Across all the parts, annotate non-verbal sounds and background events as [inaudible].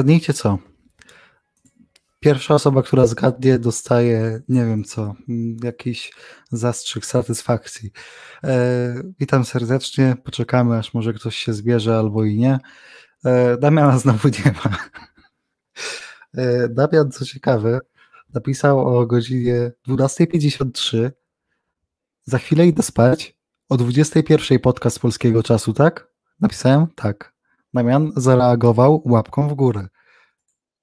Zgadnijcie co? Pierwsza osoba, która zgadnie, dostaje, nie wiem co, jakiś zastrzyk satysfakcji. E, witam serdecznie, poczekamy, aż może ktoś się zbierze albo i nie. E, Damiana znowu nie ma. E, Damian, co ciekawe, napisał o godzinie 12.53. Za chwilę idę spać. O 21.00 podcast polskiego czasu, tak? Napisałem? Tak. Damian zareagował łapką w górę.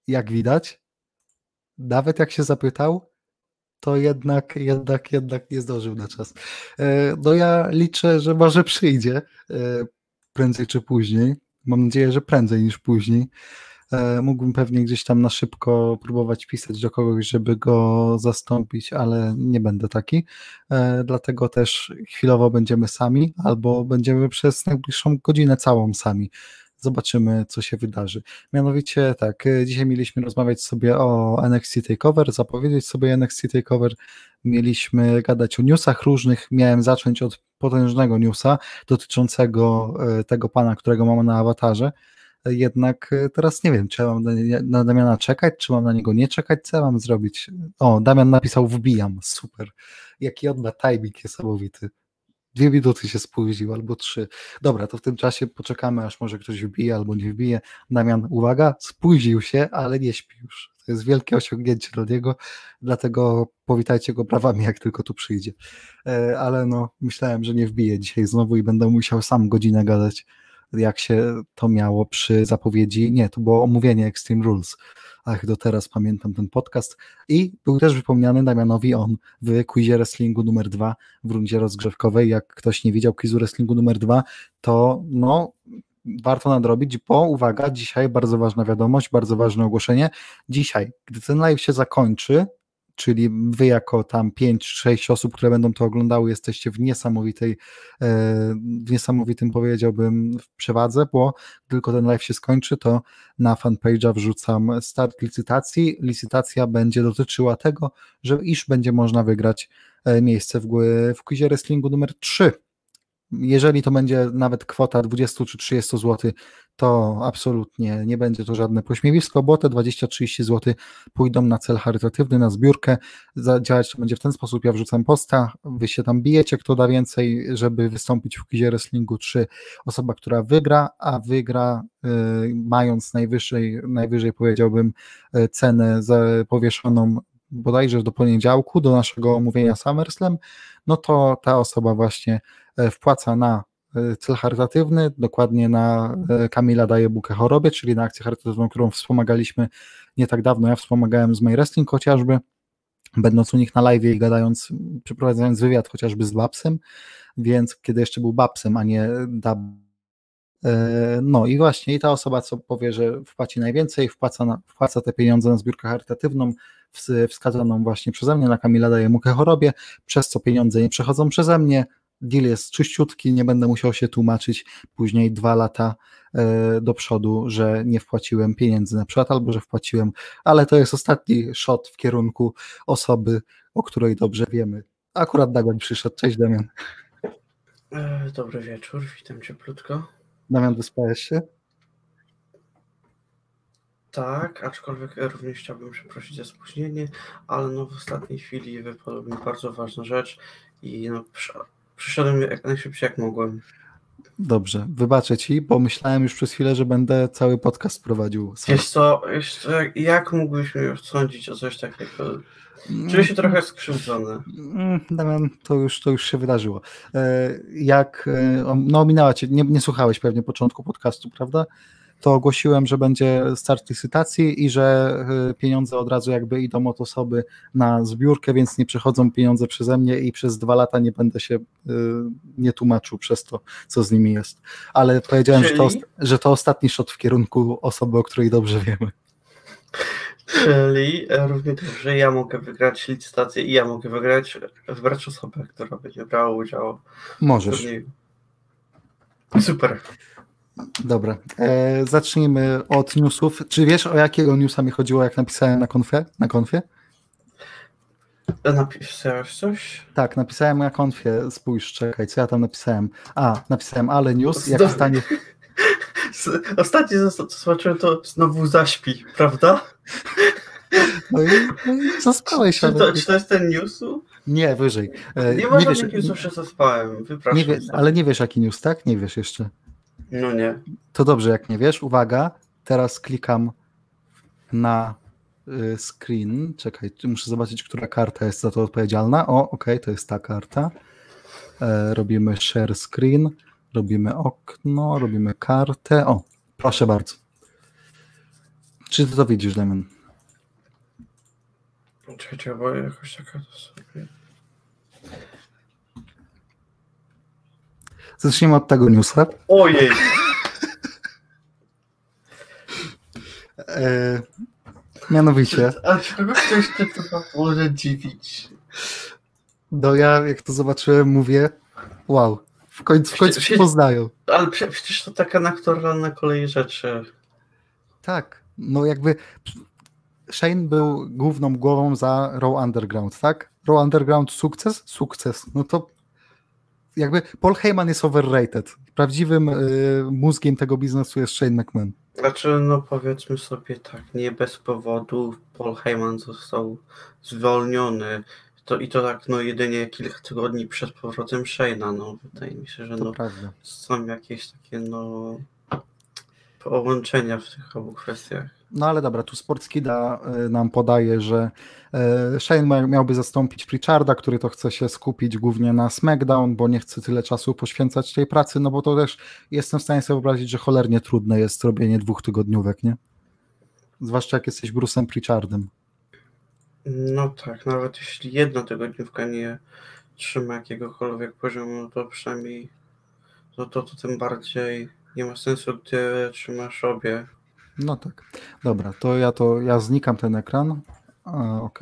Jak widać, nawet jak się zapytał, to jednak, jednak, jednak nie zdążył na czas. E, no ja liczę, że może przyjdzie e, prędzej czy później. Mam nadzieję, że prędzej niż później. E, mógłbym pewnie gdzieś tam na szybko próbować pisać do kogoś, żeby go zastąpić, ale nie będę taki. Dlatego też chwilowo będziemy sami, albo będziemy przez najbliższą godzinę całą sami zobaczymy, co się wydarzy. Mianowicie tak, e, dzisiaj mieliśmy rozmawiać sobie o NXT TakeOver, zapowiedzieć sobie NXT TakeOver, mieliśmy gadać o newsach różnych, miałem zacząć od potężnego newsa dotyczącego e, tego pana, którego mamy na awatarze, jednak teraz nie wiem, czy mam na Damiana czekać, czy mam na niego nie czekać, co mam zrobić? O, Damian napisał wbijam, super. Jaki odda timing niesamowity dwie minuty się spóźnił, albo trzy. Dobra, to w tym czasie poczekamy, aż może ktoś wbije albo nie wbije. Damian, uwaga, spóźnił się, ale nie śpi już. To jest wielkie osiągnięcie dla niego, dlatego powitajcie go brawami, jak tylko tu przyjdzie. E, ale no, myślałem, że nie wbije dzisiaj znowu i będę musiał sam godzinę gadać, jak się to miało przy zapowiedzi. Nie, to było omówienie Extreme Rules ach, do teraz pamiętam ten podcast. I był też wypomniany Damianowi on w quizie wrestlingu numer dwa w rundzie rozgrzewkowej. Jak ktoś nie widział quizu wrestlingu numer dwa, to no warto nadrobić, bo uwaga, dzisiaj bardzo ważna wiadomość, bardzo ważne ogłoszenie. Dzisiaj, gdy ten live się zakończy, czyli wy jako tam 5-6 osób, które będą to oglądały, jesteście w niesamowitej, e, w niesamowitym powiedziałbym w przewadze, bo tylko ten live się skończy, to na fanpage'a wrzucam start licytacji. Licytacja będzie dotyczyła tego, że iż będzie można wygrać e, miejsce w, w quizie wrestlingu numer 3 jeżeli to będzie nawet kwota 20 czy 30 zł, to absolutnie nie będzie to żadne pośmiewisko, bo te 20-30 zł pójdą na cel charytatywny, na zbiórkę. Działać to będzie w ten sposób, ja wrzucam posta, wy się tam bijecie, kto da więcej, żeby wystąpić w quizie wrestlingu 3. Osoba, która wygra, a wygra y, mając najwyżej, najwyżej powiedziałbym y, cenę powieszoną bodajże do poniedziałku, do naszego omówienia SummerSlam, no to ta osoba właśnie wpłaca na e, cel charytatywny, dokładnie na e, Kamila daje bukę chorobie, czyli na akcję charytatywną, którą wspomagaliśmy nie tak dawno. Ja wspomagałem z My Wrestling chociażby, będąc u nich na live i gadając, przeprowadzając wywiad chociażby z Babsem, więc kiedy jeszcze był Babsem, a nie Dab. No i właśnie, i ta osoba, co powie, że wpłaci najwięcej, wpłaca, na, wpłaca te pieniądze na zbiórkę charytatywną, wskazaną właśnie przeze mnie na Kamila daje mukę chorobie, przez co pieniądze nie przechodzą przeze mnie, deal jest czyściutki, nie będę musiał się tłumaczyć później dwa lata e, do przodu, że nie wpłaciłem pieniędzy na przykład, albo że wpłaciłem, ale to jest ostatni shot w kierunku osoby, o której dobrze wiemy. Akurat Damian przyszedł. Cześć Damian. E, dobry wieczór, witam cieplutko. Damian, wyspałeś się? Tak, aczkolwiek również chciałbym przeprosić za spóźnienie, ale no w ostatniej chwili wypadła mi bardzo ważna rzecz i no Przyszedłem jak najszybciej jak mogłem. Dobrze, wybaczę ci, bo myślałem już przez chwilę, że będę cały podcast prowadził. Wiesz co, co jak mógłbyś mnie sądzić o coś takiego? Czuję się trochę skrzywdzony. Mm, Damian, to już, to już się wydarzyło. E, jak, e, no cię, nie, nie słuchałeś pewnie początku podcastu, prawda? To ogłosiłem, że będzie start licytacji i że y, pieniądze od razu jakby idą od osoby na zbiórkę, więc nie przechodzą pieniądze przeze mnie i przez dwa lata nie będę się y, nie tłumaczył przez to, co z nimi jest. Ale powiedziałem, Czyli... że, to, że to ostatni shot w kierunku osoby, o której dobrze wiemy. Czyli równie dobrze ja mogę wygrać licytację i ja mogę wygrać, wybrać osobę, która będzie brała udział. Możesz. Super. Dobra, e, zacznijmy od newsów. Czy wiesz, o jakiego newsa mi chodziło, jak napisałem na konfie? Na konfie? Napisałeś coś? Tak, napisałem na konfie. Spójrz, czekaj, co ja tam napisałem. A, napisałem ale news, jak stanie... [laughs] Ostatnie co zobaczyłem to znowu zaśpi, prawda? No i, no i zaspałeś. Czy to, czy to jest ten news? Nie, wyżej. E, Nie ma nie wiesz, żadnych newsów, że zaspałem. Wypraszam. nie wie, ale nie wiesz jaki news, tak? Nie wiesz jeszcze. No nie. To dobrze, jak nie wiesz. Uwaga, teraz klikam na y, screen. Czekaj, muszę zobaczyć, która karta jest za to odpowiedzialna. O, ok, to jest ta karta. E, robimy share screen, robimy okno, robimy kartę. O, proszę bardzo. Czy ty to widzisz, Damian? Czekaj, bo jakoś taka to sobie... Zacznijmy od tego newsa. Ojej! E, mianowicie, A czego ktoś to może dziwić? no ja jak to zobaczyłem, mówię, wow, w końcu, w końcu się poznają. Ale prze- przecież to taka naturalna kolej rzeczy. Tak, no jakby Shane był główną głową za Raw Underground, tak? Raw Underground sukces? Sukces. No to jakby Paul Heyman jest overrated. Prawdziwym y, mózgiem tego biznesu jest Shane McMahon. Znaczy, no powiedzmy sobie tak, nie bez powodu Paul Heyman został zwolniony. To, I to tak, no jedynie kilka tygodni przed powrotem Shane'a, no wydaje mi się, że To no prawda. są jakieś takie, no połączenia w tych obu kwestiach. No ale dobra, tu Sportskida y, nam podaje, że y, Shane miałby zastąpić Pritcharda, który to chce się skupić głównie na SmackDown, bo nie chce tyle czasu poświęcać tej pracy, no bo to też jestem w stanie sobie wyobrazić, że cholernie trudne jest robienie dwóch tygodniówek, nie? Zwłaszcza jak jesteś Bruce'em Pritchardem. No tak, nawet jeśli jedna tygodniówka nie trzyma jakiegokolwiek poziomu, to przynajmniej no to, to tym bardziej nie ma sensu, gdy trzymasz obie. No tak. Dobra, to ja to ja znikam ten ekran. OK.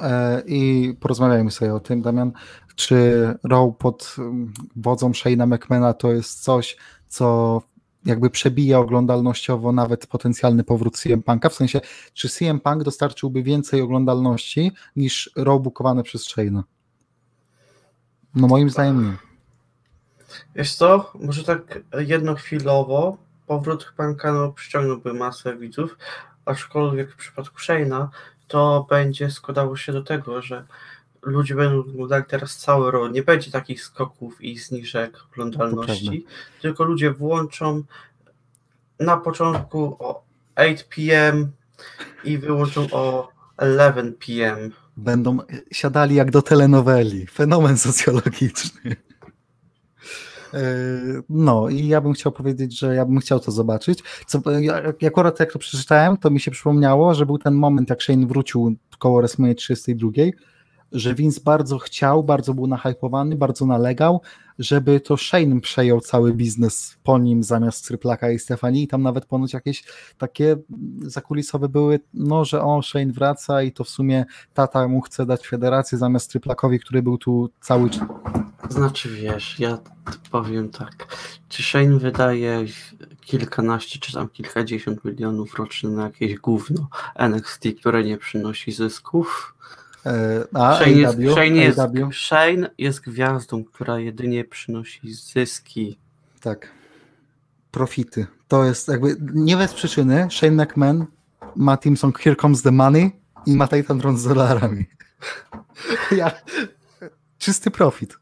E, I porozmawiajmy sobie o tym, Damian. Czy Raw pod mm, wodzą Shane'a McMahona to jest coś, co jakby przebija oglądalnościowo nawet potencjalny powrót CM Punk'a? W sensie, czy CM Punk dostarczyłby więcej oglądalności niż Raw bukowane przez Shane'a? No moim zdaniem nie. Wiesz co, może tak jednochwilowo powrót Panka no, przyciągnąłby masę widzów, aczkolwiek w przypadku Shane'a to będzie składało się do tego, że ludzie będą oglądali teraz cały rok, nie będzie takich skoków i zniżek oglądalności, tylko ludzie włączą na początku o 8 p.m. i wyłączą o 11 p.m. Będą siadali jak do telenoweli. Fenomen socjologiczny. No i ja bym chciał powiedzieć, że ja bym chciał to zobaczyć. Co, ja, akurat jak to przeczytałem, to mi się przypomniało, że był ten moment, jak Shane wrócił koło WrestleMania 32, że Vince bardzo chciał, bardzo był nahypowany, bardzo nalegał, żeby to Shane przejął cały biznes po nim zamiast Tryplaka i Stefanii i tam nawet ponoć jakieś takie zakulisowe były, no, że o, Shane wraca i to w sumie tata mu chce dać federację zamiast Tryplakowi, który był tu cały czas. Znaczy wiesz, ja powiem tak, czy Shane wydaje kilkanaście czy tam kilkadziesiąt milionów rocznie na jakieś gówno NXT, które nie przynosi zysków? E, A, Shane jest, AEW, Shane, jest, Shane jest gwiazdą, która jedynie przynosi zyski. tak. Profity. To jest jakby nie bez przyczyny. Shane McMahon ma team song Here Comes the Money i ma Titantron z dolarami. [laughs] ja, czysty profit.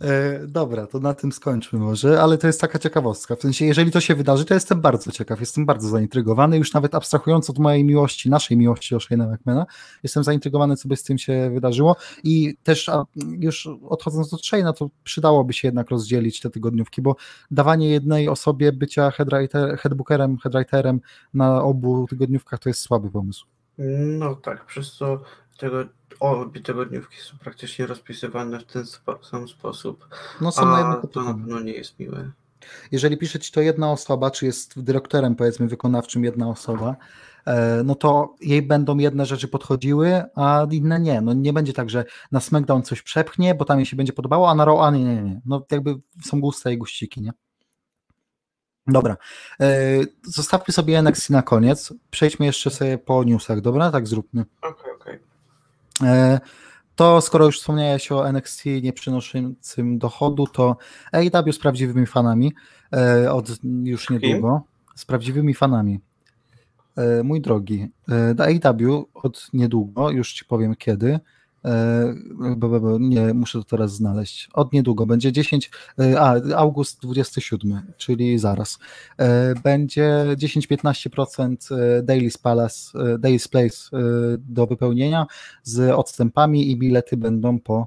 E, dobra, to na tym skończmy może, ale to jest taka ciekawostka. W sensie, jeżeli to się wydarzy, to jestem bardzo ciekaw, jestem bardzo zaintrygowany. Już nawet abstrahując od mojej miłości, naszej miłości o Shane'a McMahona, jestem zaintrygowany, co by z tym się wydarzyło. I też a, już odchodząc od Shane'a, to przydałoby się jednak rozdzielić te tygodniówki, bo dawanie jednej osobie bycia headwriter, headbookerem, headwriterem na obu tygodniówkach to jest słaby pomysł. No tak, przez to tego, obie tygodniówki są praktycznie rozpisywane w ten spo, sam sposób, No są na jedno a to na pewno nie jest miłe. Jeżeli pisze ci to jedna osoba, czy jest dyrektorem powiedzmy wykonawczym jedna osoba, e, no to jej będą jedne rzeczy podchodziły, a inne nie. No nie będzie tak, że na SmackDown coś przepchnie, bo tam jej się będzie podobało, a na Raw, a nie, nie, nie. No jakby są gusta i guściki, nie? Dobra, e, zostawmy sobie NXT na koniec, przejdźmy jeszcze sobie po newsach, dobra? Tak zróbmy. Okej, okej. E, to skoro już wspomniałeś o NXT nie przynoszącym dochodu, to AEW z prawdziwymi fanami e, od już niedługo. Z prawdziwymi fanami. E, mój drogi, AEW od niedługo, już ci powiem kiedy, nie, muszę to teraz znaleźć. Od niedługo będzie 10, e, a august 27, czyli zaraz. E, będzie 10-15% Daily's Palace, Daily's Place do wypełnienia z odstępami i bilety będą po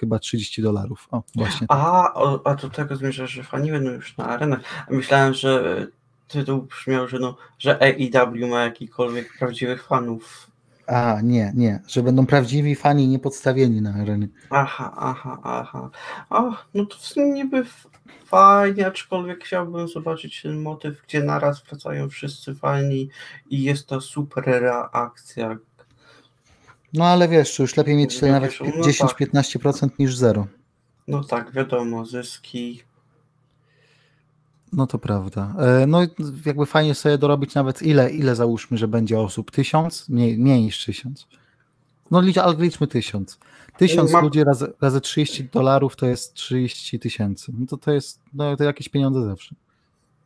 chyba 30 dolarów. O, właśnie. A, a do tego zmierza, że fani będą już na arenach. Myślałem, że tytuł brzmiał, że, no, że AEW ma jakikolwiek prawdziwych fanów a, nie, nie, że będą prawdziwi fani niepodstawieni na arenie. Aha, aha, aha. O, no to w sumie niby fajnie, aczkolwiek chciałbym zobaczyć ten motyw, gdzie naraz wracają wszyscy fani i jest to super reakcja. No ale wiesz, już lepiej mieć tutaj nawet 10-15% no tak. niż zero. No tak, wiadomo, zyski no to prawda. E, no jakby fajnie sobie dorobić nawet ile, ile załóżmy, że będzie osób? Tysiąc? Mniej, mniej niż tysiąc. No licz, ale liczmy tysiąc. Tysiąc ludzi razy, razy 30 dolarów to jest 30 tysięcy. No to to jest no, to jakieś pieniądze zawsze.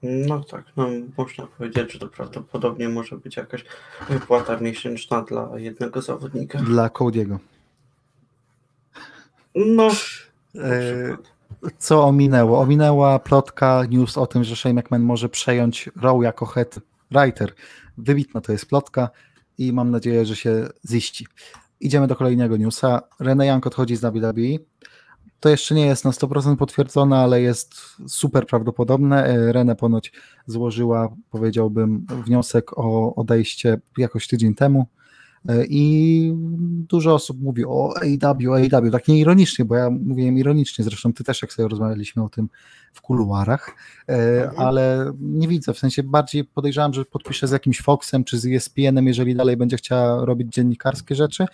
No tak, no można powiedzieć, że to prawdopodobnie może być jakaś wypłata miesięczna dla jednego zawodnika. Dla Cody'ego. No. E, co ominęło? Ominęła plotka, news o tym, że Shane McMahon może przejąć Raw jako head writer. Wybitna to jest plotka i mam nadzieję, że się ziści. Idziemy do kolejnego newsa. Rene Young odchodzi z WWE. To jeszcze nie jest na 100% potwierdzone, ale jest super prawdopodobne. E, Rene ponoć złożyła, powiedziałbym, wniosek o odejście jakoś tydzień temu. E, I dużo osób mówi o AW, AW, tak nieironicznie, bo ja mówiłem ironicznie, zresztą ty też, jak sobie rozmawialiśmy o tym w kuluarach, e, mhm. ale nie widzę, w sensie bardziej podejrzewam, że podpiszę z jakimś Foxem czy z ESPN-em, jeżeli dalej będzie chciała robić dziennikarskie rzeczy.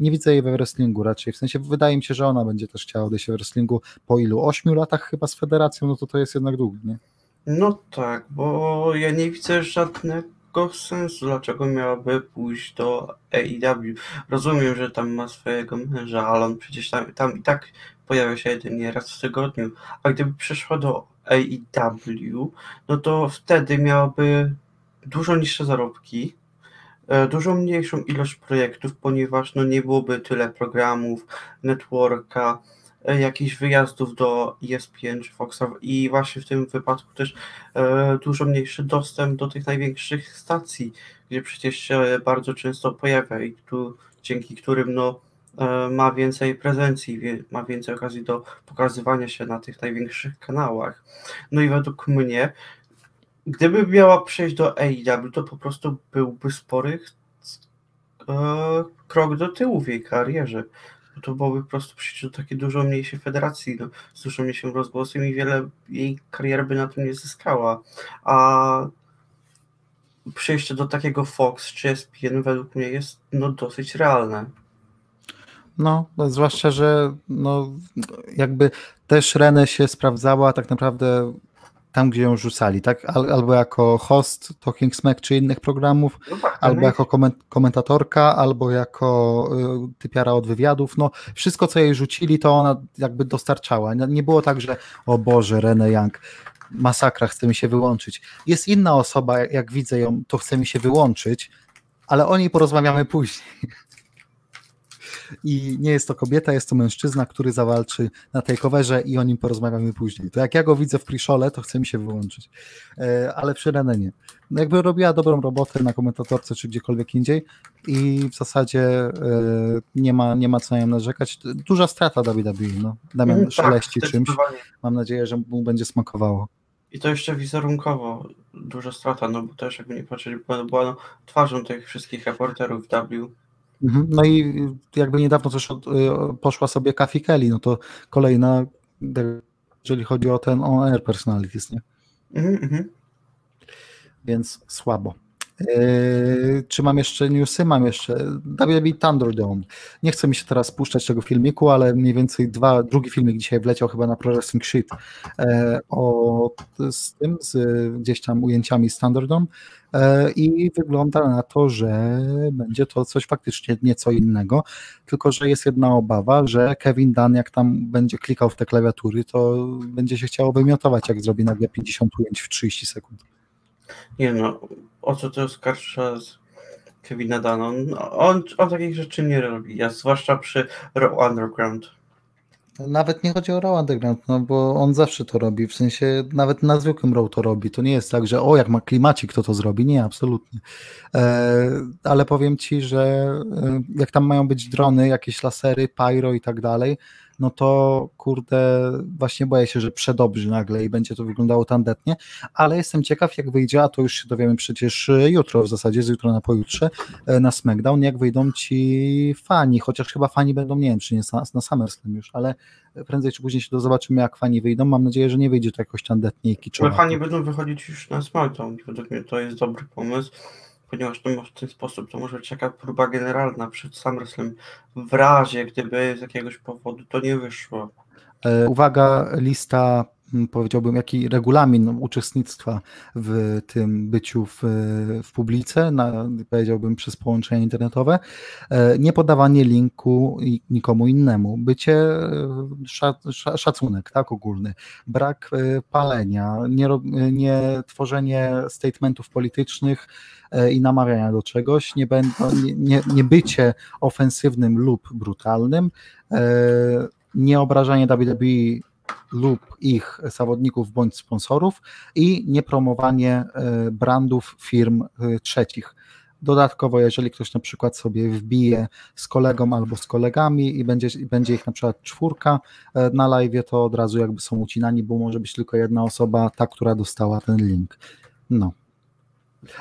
Nie widzę jej we wrestlingu raczej, w sensie wydaje mi się, że ona będzie też chciała odejść we wrestlingu po ilu? Ośmiu latach chyba z federacją, no to to jest jednak długo, nie? No tak, bo ja nie widzę żadnego sensu, dlaczego miałaby pójść do AEW. Rozumiem, że tam ma swojego męża, ale on przecież tam, tam i tak pojawia się jedynie raz w tygodniu. A gdyby przeszła do AEW, no to wtedy miałaby dużo niższe zarobki, e, dużo mniejszą ilość projektów, ponieważ no nie byłoby tyle programów, networka, jakichś wyjazdów do ESPN czy Foxa i właśnie w tym wypadku też e, dużo mniejszy dostęp do tych największych stacji, gdzie przecież się bardzo często pojawia i tu, dzięki którym no, e, ma więcej prezencji, ma więcej okazji do pokazywania się na tych największych kanałach. No i według mnie, gdyby miała przejść do AEW, to po prostu byłby spory krok do tyłu w jej karierze to byłoby po prostu przyjść do takiej dużo mniejszej federacji, no, z dużo mniejszym rozgłosem i wiele jej karier by na tym nie zyskała. A przejście do takiego Fox czy ESPN według mnie jest no, dosyć realne. No, no, zwłaszcza, że no, jakby też Renę się sprawdzała tak naprawdę tam, gdzie ją rzucali, tak? Albo jako host Talking Smack czy innych programów, no tak, albo jako komentatorka, albo jako y, typiara od wywiadów. No, wszystko, co jej rzucili, to ona jakby dostarczała. Nie było tak, że o Boże, Rene Young, masakra, chce mi się wyłączyć. Jest inna osoba, jak widzę ją, to chce mi się wyłączyć, ale o niej porozmawiamy później. I nie jest to kobieta, jest to mężczyzna, który zawalczy na tej coverze i o nim porozmawiamy później. To jak ja go widzę w Priszole, to chce mi się wyłączyć. E, ale przy Renenie. No jakby robiła dobrą robotę na komentatorce czy gdziekolwiek indziej i w zasadzie e, nie ma, nie ma co na nią narzekać. Duża strata WWE. No. Damian szeleści tak, czymś. Mam nadzieję, że mu będzie smakowało. I to jeszcze wizerunkowo duża strata, no bo też jakby nie patrzeć, była, była no, twarzą tych wszystkich reporterów w. Mhm. No i jakby niedawno też y, poszła sobie Kathy Kelly, no to kolejna, jeżeli chodzi o ten on-air personalities, nie? Mhm, mhm. Więc słabo. Yy, czy mam jeszcze newsy? Mam jeszcze WWE Thunderdome. Nie chcę mi się teraz puszczać tego filmiku, ale mniej więcej dwa, drugi filmik dzisiaj wleciał chyba na Pro Wrestling Sheet e, o, z tym, z gdzieś tam ujęciami z Thunderdome e, i wygląda na to, że będzie to coś faktycznie nieco innego, tylko że jest jedna obawa, że Kevin Dunn jak tam będzie klikał w te klawiatury, to będzie się chciało wymiotować, jak zrobi nagle 50 ujęć w 30 sekund. Nie no, o co to oskarża z Kevina Dunn? On, on, on takich rzeczy nie robi, ja, zwłaszcza przy Raw Underground. Nawet nie chodzi o Raw Underground, no bo on zawsze to robi, w sensie nawet na zwykłym Raw to robi, to nie jest tak, że o jak ma klimacik, kto to zrobi, nie, absolutnie. E, ale powiem Ci, że e, jak tam mają być drony, jakieś lasery, pyro i tak dalej, no to kurde, właśnie boję się, że przedobrzy nagle i będzie to wyglądało tandetnie, ale jestem ciekaw jak wyjdzie, a to już się dowiemy przecież jutro w zasadzie, z jutro na pojutrze e, na SmackDown, jak wyjdą ci fani, chociaż chyba fani będą, nie wiem czy nie na, na SummerSlam już, ale prędzej czy później się to zobaczymy jak fani wyjdą, mam nadzieję, że nie wyjdzie to jakoś tandetnie i kiczowo. Ale fani będą wychodzić już na SmackDown, według mnie to jest dobry pomysł ponieważ to w ten sposób to może być taka próba generalna przed SummerSlam w razie, gdyby z jakiegoś powodu to nie wyszło. E, uwaga, lista powiedziałbym, jaki regulamin uczestnictwa w tym byciu w, w publice, na, powiedziałbym przez połączenie internetowe, e, nie podawanie linku nikomu innemu, bycie e, szacunek, tak, ogólny, brak palenia, nie, nie tworzenie statementów politycznych, E, i namawiania do czegoś, nie, będą, nie, nie, bycie ofensywnym lub brutalnym, e, nie obrażanie WWE lub ich zawodników bądź sponsorów i nie promowanie e, brandów firm trzecich. Dodatkowo, jeżeli ktoś na przykład sobie wbije z kolegą albo z kolegami i będzie, będzie ich na przykład czwórka na live, to od razu jakby są ucinani, bo może być tylko jedna osoba, ta, która dostała ten link. No.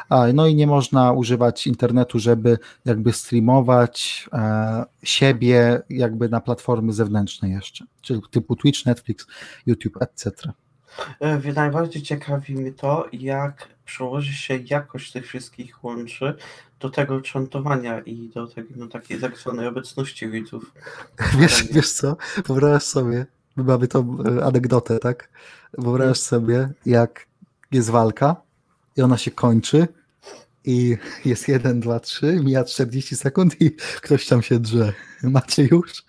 A, no i nie można używać internetu, żeby jakby streamować e, siebie jakby na platformy zewnętrzne jeszcze, czyli typu Twitch, Netflix, YouTube, etc. E, najbardziej ciekawi mnie to, jak przełoży się jakość tych wszystkich łączy do tego czantowania i do tego, no, takiej tak zwanej obecności widzów. [laughs] Wiesz, wiesz co, wyobraź sobie, my mamy tą e, anegdotę, tak? Wyobraź sobie, jak jest walka, i ona się kończy i jest 1, 2, 3, mija 40 sekund i ktoś tam się drze. Macie już?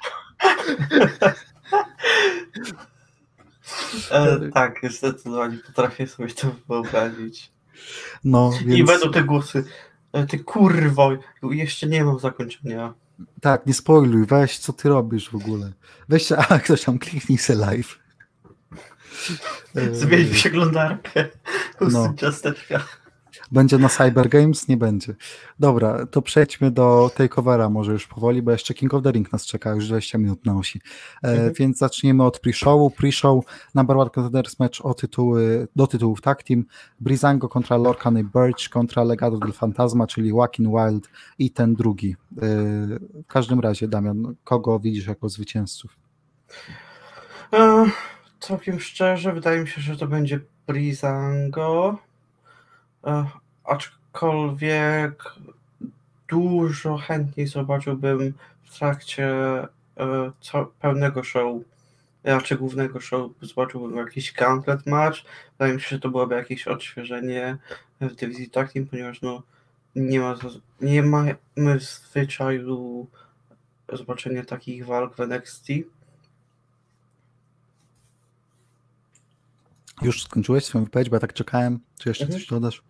E, tak, zdecydowanie potrafię sobie to wyobrazić. No, więc... I będą te głosy. E, ty kurwo, jeszcze nie mam zakończenia. Tak, nie spoiluj, weź co ty robisz w ogóle. Weź, a ktoś tam kliknij se live. Zmień przeglądarkę. No. ciasteczka. Będzie na Cyber Games? Nie będzie. Dobra, to przejdźmy do takeovera może już powoli, bo jeszcze King of the Ring nas czeka, już 20 minut na osi. E, mhm. Więc zaczniemy od pre-showu. Pre-show number one contenders match o tytuły, do tytułów tag team. Brizango kontra Lorcan i Birch kontra Legado del Fantasma, czyli Joaquin Wild i ten drugi. E, w każdym razie, Damian, kogo widzisz jako zwycięzców? E, całkiem szczerze, wydaje mi się, że to będzie Brizango. E, aczkolwiek dużo chętniej zobaczyłbym w trakcie e, pełnego show, raczej głównego show, zobaczyłbym jakiś gauntlet match. Wydaje mi się, że to byłoby jakieś odświeżenie w dywizji takim, ponieważ no, nie, ma, nie mamy zwyczaju zobaczenia takich walk w NXT. Już skończyłeś swoją wypowiedź, bo ja tak czekałem. Czy jeszcze mhm. coś dodasz?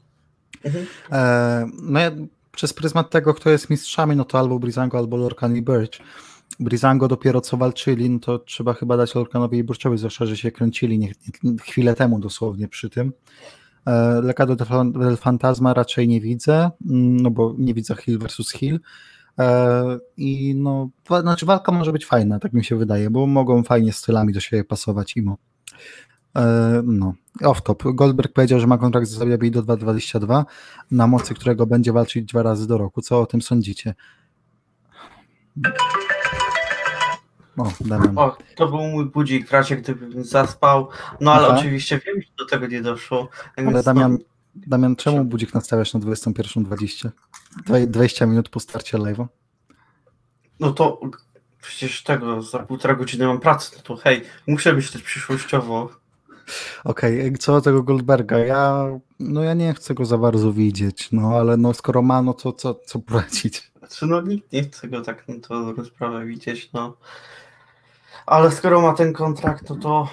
Mhm. E, no ja przez pryzmat tego, kto jest mistrzami, no to albo Brizango, albo Lorcan i Birch. Brizango dopiero co walczyli, no to trzeba chyba dać Lorcanowi i Burczowi, zwłaszcza, że się kręcili nie, nie, chwilę temu dosłownie przy tym. E, Lekado del Fantasma raczej nie widzę, mm, no bo nie widzę Hill versus Hill. E, I no, znaczy walka może być fajna, tak mi się wydaje, bo mogą fajnie stylami do siebie pasować imo. E, no, off-top. Goldberg powiedział, że ma kontrakt z WWE do 2022, na mocy którego będzie walczyć dwa razy do roku. Co o tym sądzicie? O, Damian. O, to był mój budzik w razie gdybym zaspał, no ale Aha. oczywiście wiem, że do tego nie doszło. Ale Damian, Damian, czemu budzik nastawiasz na 21.20? 20 minut po starcie live'a? No to przecież tego, za półtora godziny mam pracę, no to hej, muszę myśleć przyszłościowo. Okej, okay. co do tego Goldberga, ja, no ja nie chcę go za bardzo widzieć, no ale no skoro ma, no to co, co poradzić? Znaczy, no nikt nie chce go tak na to sprawę widzieć, no. Ale skoro ma ten kontrakt, no to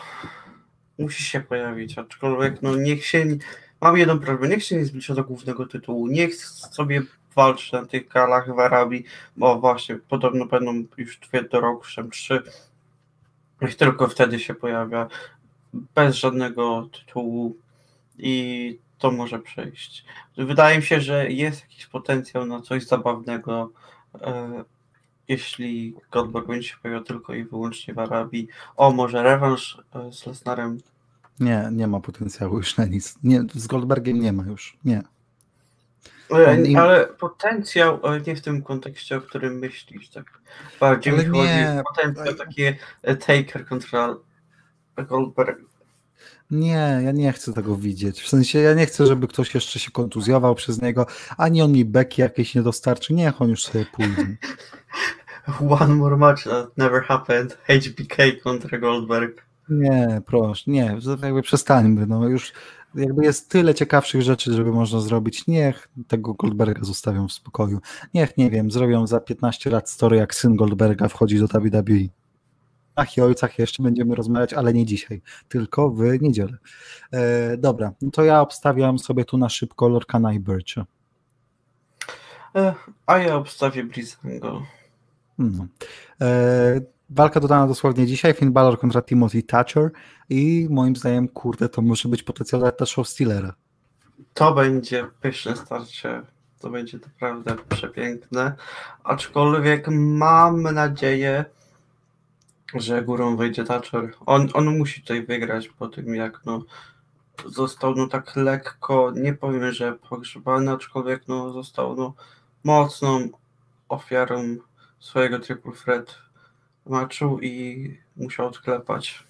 musi się pojawić, aczkolwiek no niech się, mam jedną prośbę, niech się nie zbliża do głównego tytułu, niech sobie walczy na tych galach w Arabii, bo właśnie podobno będą już dwie do roku, trzy, niech tylko wtedy się pojawia, bez żadnego tytułu i to może przejść. Wydaje mi się, że jest jakiś potencjał na coś zabawnego, e, jeśli Goldberg będzie się pojawiał tylko i wyłącznie w Arabii. O, może rewanż e, z Lesnarem? Nie, nie ma potencjału już na nic. Nie, z Goldbergiem nie ma już, nie. Ale, ale potencjał, nie w tym kontekście, o którym myślisz, tak bardziej ale mi chodzi nie. potencjał taki e, Taker kontra Goldberg. Nie, ja nie chcę tego widzieć. W sensie ja nie chcę, żeby ktoś jeszcze się kontuzjował przez niego, ani on mi beki jakieś nie dostarczy. Niech on już sobie pójdzie. [laughs] One more match that never happened. HBK kontra Goldberg. Nie, proszę, nie, jakby przestańmy. No już jakby jest tyle ciekawszych rzeczy, żeby można zrobić. Niech tego Goldberga zostawią w spokoju. Niech, nie wiem, zrobią za 15 lat story, jak syn Goldberga wchodzi do WWE ach i ojcach jeszcze będziemy rozmawiać, ale nie dzisiaj, tylko w niedzielę. E, dobra, no to ja obstawiam sobie tu na szybko Lorkana i Bircha. E, a ja obstawię Blizzango. No. E, walka dodana dosłownie dzisiaj, Finn Balor kontra Timothy Thatcher i moim zdaniem, kurde, to może być potencjalna show Steelera. To będzie pyszne starcie. To będzie naprawdę przepiękne. Aczkolwiek mam nadzieję, że górą wejdzie Thatcher. On, on musi tutaj wygrać po tym, jak no, został no, tak lekko, nie powiem, że pogrzebany, aczkolwiek no, został no, mocną ofiarą swojego triple threat meczu i musiał odklepać.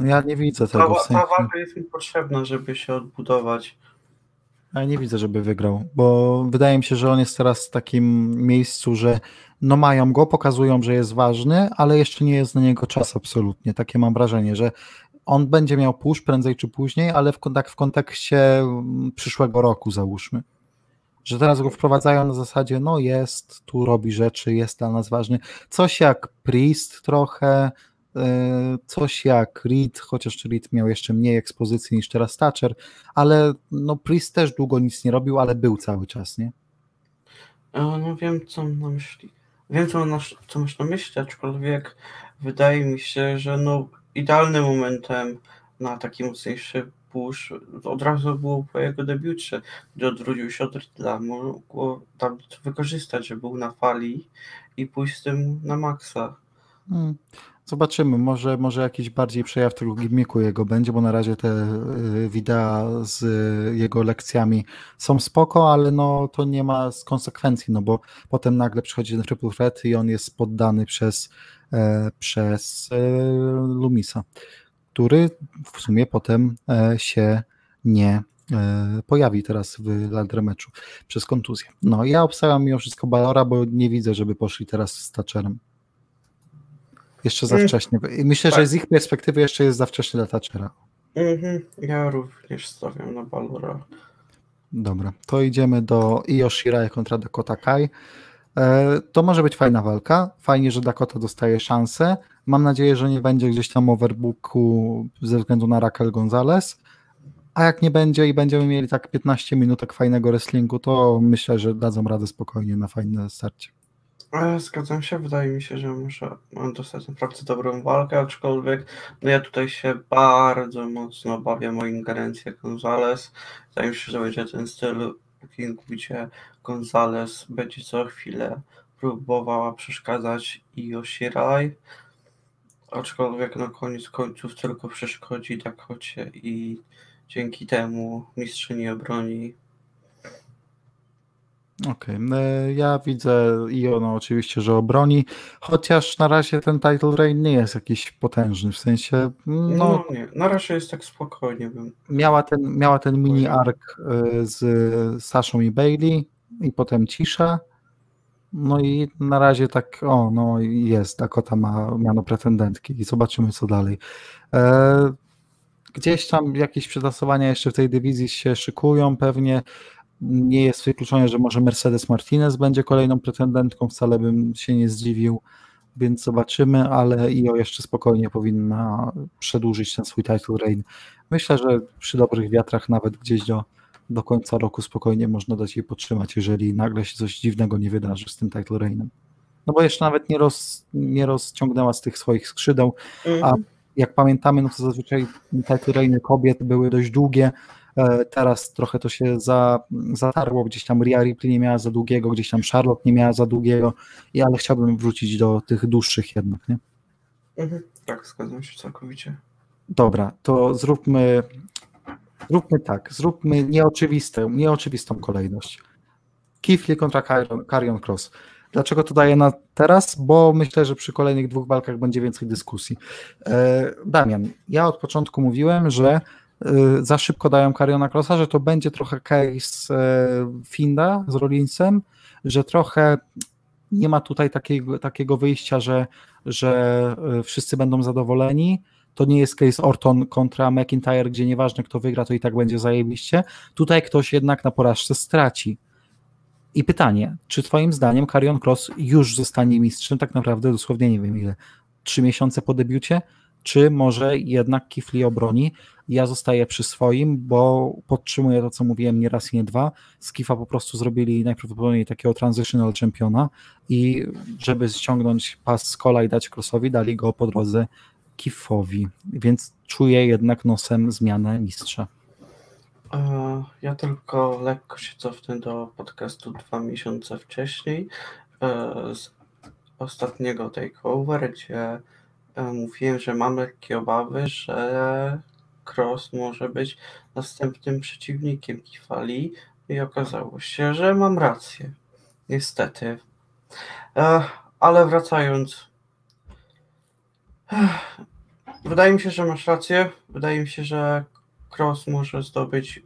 Ja nie widzę tego. Ta, ta walka jest mi potrzebna, żeby się odbudować. Ja nie widzę, żeby wygrał, bo wydaje mi się, że on jest teraz w takim miejscu, że no mają go, pokazują, że jest ważny, ale jeszcze nie jest na niego czas absolutnie. Takie mam wrażenie, że on będzie miał push prędzej czy później, ale w, tak w kontekście mm, przyszłego roku załóżmy. Że teraz go wprowadzają na zasadzie, no jest, tu robi rzeczy, jest dla nas ważny. Coś jak Priest trochę, coś jak Reed, chociaż Reed miał jeszcze mniej ekspozycji niż teraz Thatcher, ale no Priest też długo nic nie robił, ale był cały czas, nie? No wiem, co na myśli. Wiem, co, co masz na myśli, aczkolwiek wydaje mi się, że no, idealnym momentem na taki mocniejszy push od razu było po jego debiucie, gdy odwrócił się od Riddla. Mogło tam wykorzystać, że był na fali i pójść z tym na maksa. Hmm. Zobaczymy, może, może jakiś bardziej przejaw tego gimmicku jego będzie, bo na razie te y, wideo z jego lekcjami są spoko, ale no to nie ma konsekwencji, no bo potem nagle przychodzi ten triple threat i on jest poddany przez, e, przez e, Lumisa, który w sumie potem e, się nie pojawi teraz w Landremeczu przez kontuzję. No ja obstawiam mimo wszystko Balora, bo nie widzę, żeby poszli teraz z Thatcherem. Jeszcze za mm. wcześnie. Myślę, tak. że z ich perspektywy jeszcze jest za wcześnie dla Thatchera. Mhm. Ja również stawiam na Balora. Dobra, to idziemy do Io Shirai kontra Dakota Kai. E, to może być fajna walka. Fajnie, że Dakota dostaje szansę. Mam nadzieję, że nie będzie gdzieś tam overbooku ze względu na Raquel Gonzalez. A jak nie będzie i będziemy mieli tak 15 minutek fajnego wrestlingu, to myślę, że dadzą radę spokojnie na fajne starcie. Zgadzam się, wydaje mi się, że muszę dostać naprawdę dobrą walkę, aczkolwiek no ja tutaj się bardzo mocno obawiam o ingerencję Gonzales. Wydaje mi się, że będzie ten styl gdzie Gonzales będzie co chwilę próbowała przeszkadzać i Shirai, aczkolwiek na koniec końców tylko przeszkodzi Dakocie i dzięki temu mistrzyni obroni Okej, okay. ja widzę i ono oczywiście, że obroni, chociaż na razie ten title reign nie jest jakiś potężny, w sensie no, no nie, na razie jest tak spokojnie. Bym... Miała ten, miała ten mini arc y, z Saszą i Bailey i potem cisza, no i na razie tak, o no jest, Dakota ma miano pretendentki i zobaczymy co dalej. E, gdzieś tam jakieś przetasowania jeszcze w tej dywizji się szykują, pewnie nie jest wykluczone, że może Mercedes Martinez będzie kolejną pretendentką, wcale bym się nie zdziwił, więc zobaczymy, ale IO jeszcze spokojnie powinna przedłużyć ten swój title reign. Myślę, że przy dobrych wiatrach nawet gdzieś do, do końca roku spokojnie można dać jej podtrzymać, jeżeli nagle się coś dziwnego nie wydarzy z tym title reignem. No bo jeszcze nawet nie, roz, nie rozciągnęła z tych swoich skrzydeł, a mhm. jak pamiętamy, no to zazwyczaj title reigny kobiet były dość długie, teraz trochę to się za, zatarło, gdzieś tam Ria Ripley nie miała za długiego, gdzieś tam Charlotte nie miała za długiego, i, ale chciałbym wrócić do tych dłuższych jednak, nie? Mhm, tak, zgadzam się całkowicie. Dobra, to zróbmy zróbmy tak, zróbmy nieoczywistą, nieoczywistą kolejność. Lee kontra Carion Cross. Dlaczego to daję na teraz? Bo myślę, że przy kolejnych dwóch walkach będzie więcej dyskusji. E, Damian, ja od początku mówiłem, że za szybko dają Kariona Crossa, że to będzie trochę case y, Finda z Rollinsem, że trochę nie ma tutaj takiego, takiego wyjścia, że, że y, wszyscy będą zadowoleni. To nie jest case Orton kontra McIntyre, gdzie nieważne kto wygra, to i tak będzie zajebiście. Tutaj ktoś jednak na porażce straci. I pytanie, czy twoim zdaniem Karion Cross już zostanie mistrzem tak naprawdę dosłownie nie wiem ile, trzy miesiące po debiucie, czy może jednak Kifli obroni, ja zostaję przy swoim, bo podtrzymuję to, co mówiłem nie raz i nie dwa. Z Kifa po prostu zrobili najprawdopodobniej takiego transitional championa i żeby ściągnąć pas z kola i dać Crossowi, dali go po drodze Kifowi, więc czuję jednak nosem zmianę mistrza. E, ja tylko lekko się cofnę do podcastu dwa miesiące wcześniej e, z ostatniego takeover, gdzie e, mówiłem, że mam lekkie obawy, że Cross może być następnym przeciwnikiem Kifali i okazało się, że mam rację. Niestety. Ale wracając. Wydaje mi się, że masz rację. Wydaje mi się, że Cross może zdobyć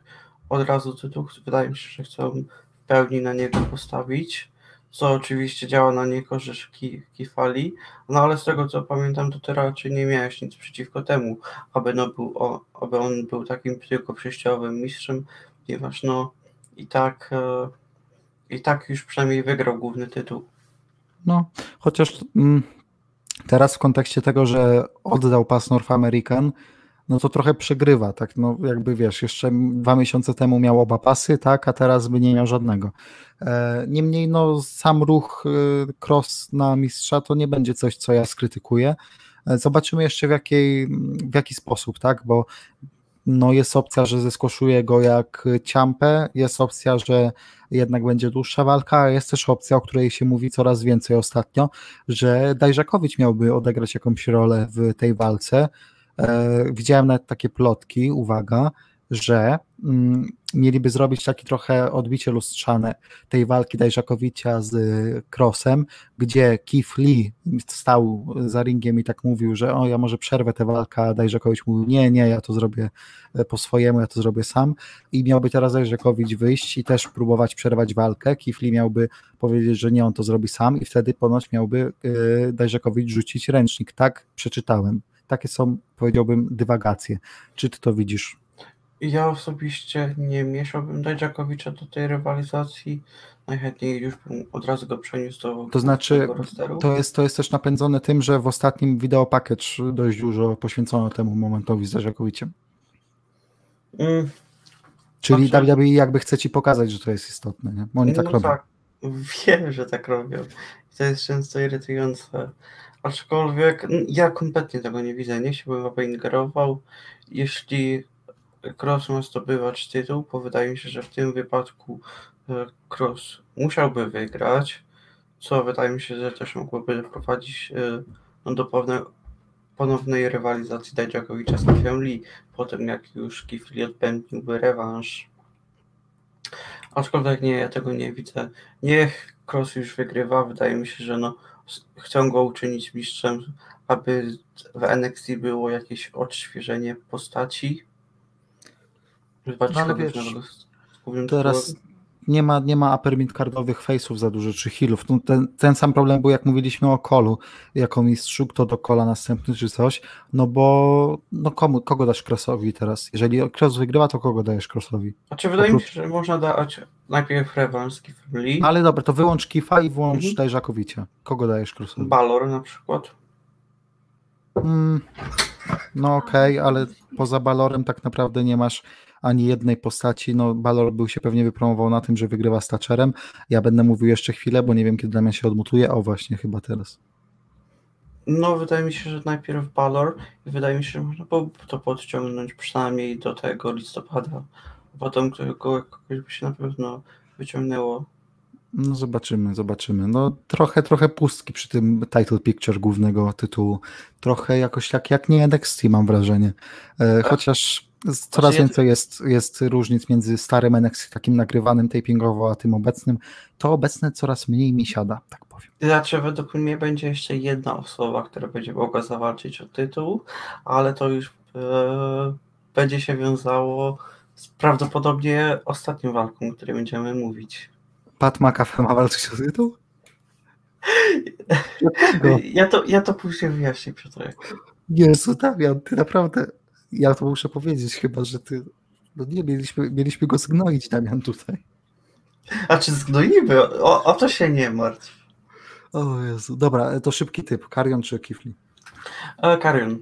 od razu tytuł. Wydaje mi się, że chcą w pełni na niego postawić co oczywiście działa na niekorzyść Kifali, no ale z tego co pamiętam, to ty raczej nie miałeś nic przeciwko temu, aby, no był, o, aby on był takim tylko przejściowym mistrzem, ponieważ no i tak e, i tak już przynajmniej wygrał główny tytuł. No, chociaż mm, teraz w kontekście tego, że oddał pas North American, no to trochę przegrywa, tak, no jakby wiesz, jeszcze dwa miesiące temu miał oba pasy, tak, a teraz by nie miał żadnego. E, niemniej, no sam ruch e, cross na mistrza to nie będzie coś, co ja skrytykuję. E, zobaczymy jeszcze w, jakiej, w jaki sposób, tak, bo no jest opcja, że zeskoszuje go jak ciampę, jest opcja, że jednak będzie dłuższa walka, a jest też opcja, o której się mówi coraz więcej ostatnio, że Dajrzakowicz miałby odegrać jakąś rolę w tej walce, widziałem nawet takie plotki, uwaga, że mm, mieliby zrobić takie trochę odbicie lustrzane tej walki Dajrzakowicza z Crossem, gdzie Keith Lee stał za ringiem i tak mówił, że o ja może przerwę tę walkę, a Dajrzakowicz mówił nie, nie, ja to zrobię e, po swojemu, ja to zrobię sam. I miałby teraz Dajrzakowicz wyjść i też próbować przerwać walkę, Keith Lee miałby powiedzieć, że nie, on to zrobi sam i wtedy ponoć miałby e, Dajrzakowicz rzucić ręcznik, tak przeczytałem takie są, powiedziałbym, dywagacje. Czy ty to widzisz? Ja osobiście nie mieszałbym Dajczakowicza do tej rywalizacji. Najchętniej już bym od razu go przeniósł do To znaczy, to jest, to jest też napędzone tym, że w ostatnim wideo package dość dużo poświęcono temu momentowi z Dajczakowiciem. Mm. Czyli znaczy... WWE jakby chce ci pokazać, że to jest istotne, nie? Oni tak no robią. Tak. Wiem, że tak robią. I to jest często irytujące. Aczkolwiek ja kompletnie tego nie widzę. Nie chciałbym, aby ingerował. Jeśli Cross ma zdobywać tytuł, bo wydaje mi się, że w tym wypadku e, Cross musiałby wygrać, co wydaje mi się, że też mogłoby doprowadzić e, no, do ponownej rywalizacji Dajdżakowicza z Kifem Lee, po tym jak już Kif Lee odpędziłby rewanż. Aczkolwiek nie, ja tego nie widzę. Niech Cross już wygrywa. Wydaje mi się, że no, chcą go uczynić mistrzem, aby w NXT było jakieś odświeżenie postaci. Zobaczyć, No wiesz, Teraz. Nie ma, nie ma upper mid-cardowych face'ów za dużo, czy healów. No ten, ten sam problem był, jak mówiliśmy o Kolu, jako mistrzu, kto do Kola następny, czy coś, no bo no komu, kogo dasz Crossowi teraz? Jeżeli Cross wygrywa, to kogo dajesz Crossowi? A czy wydaje mi oprócz- się, że można dać najpierw Lee, No ale dobra, to wyłącz Kifa i włącz Mhm. daj Żakowicia. Kogo dajesz Crossowi? Balor na przykład. Mm, no okej, ale poza Balorem tak naprawdę nie masz ani jednej postaci. No Balor był się pewnie wypromował na tym, że wygrywa z Thatcherem. Ja będę mówił jeszcze chwilę, bo nie wiem kiedy Damian się odmutuje. O właśnie, chyba teraz. No, wydaje mi się, że najpierw Balor i wydaje mi się, że można byłoby to podciągnąć przynajmniej do tego listopada. A potem którego kogoś by się na pewno wyciągnęło. No zobaczymy, zobaczymy. No trochę, trochę pustki przy tym title picture głównego tytułu. Trochę jakoś jak, jak nie NXT mam wrażenie. E, chociaż z- coraz ja- więcej jest, jest różnic między starym NXT, takim nagrywanym tapingowo, a tym obecnym. To obecne coraz mniej mi siada, tak powiem. Znaczy, według mnie będzie jeszcze jedna osoba, która będzie mogła zawalczyć o tytuł, ale to już e, będzie się wiązało z prawdopodobnie ostatnią walką, o której będziemy mówić. Pat McAfee ma walczyć o tytuł? [laughs] Ja to, ja to później wyjaśnię, Piotrek. Jezu, Damian, ty naprawdę, ja to muszę powiedzieć chyba, że ty, no nie, mieliśmy, mieliśmy go zgnoić, Damian, tutaj. A czy zgnoimy? O, o to się nie martw. O Jezu, dobra, to szybki typ, Karion czy Kifli? E, Karion.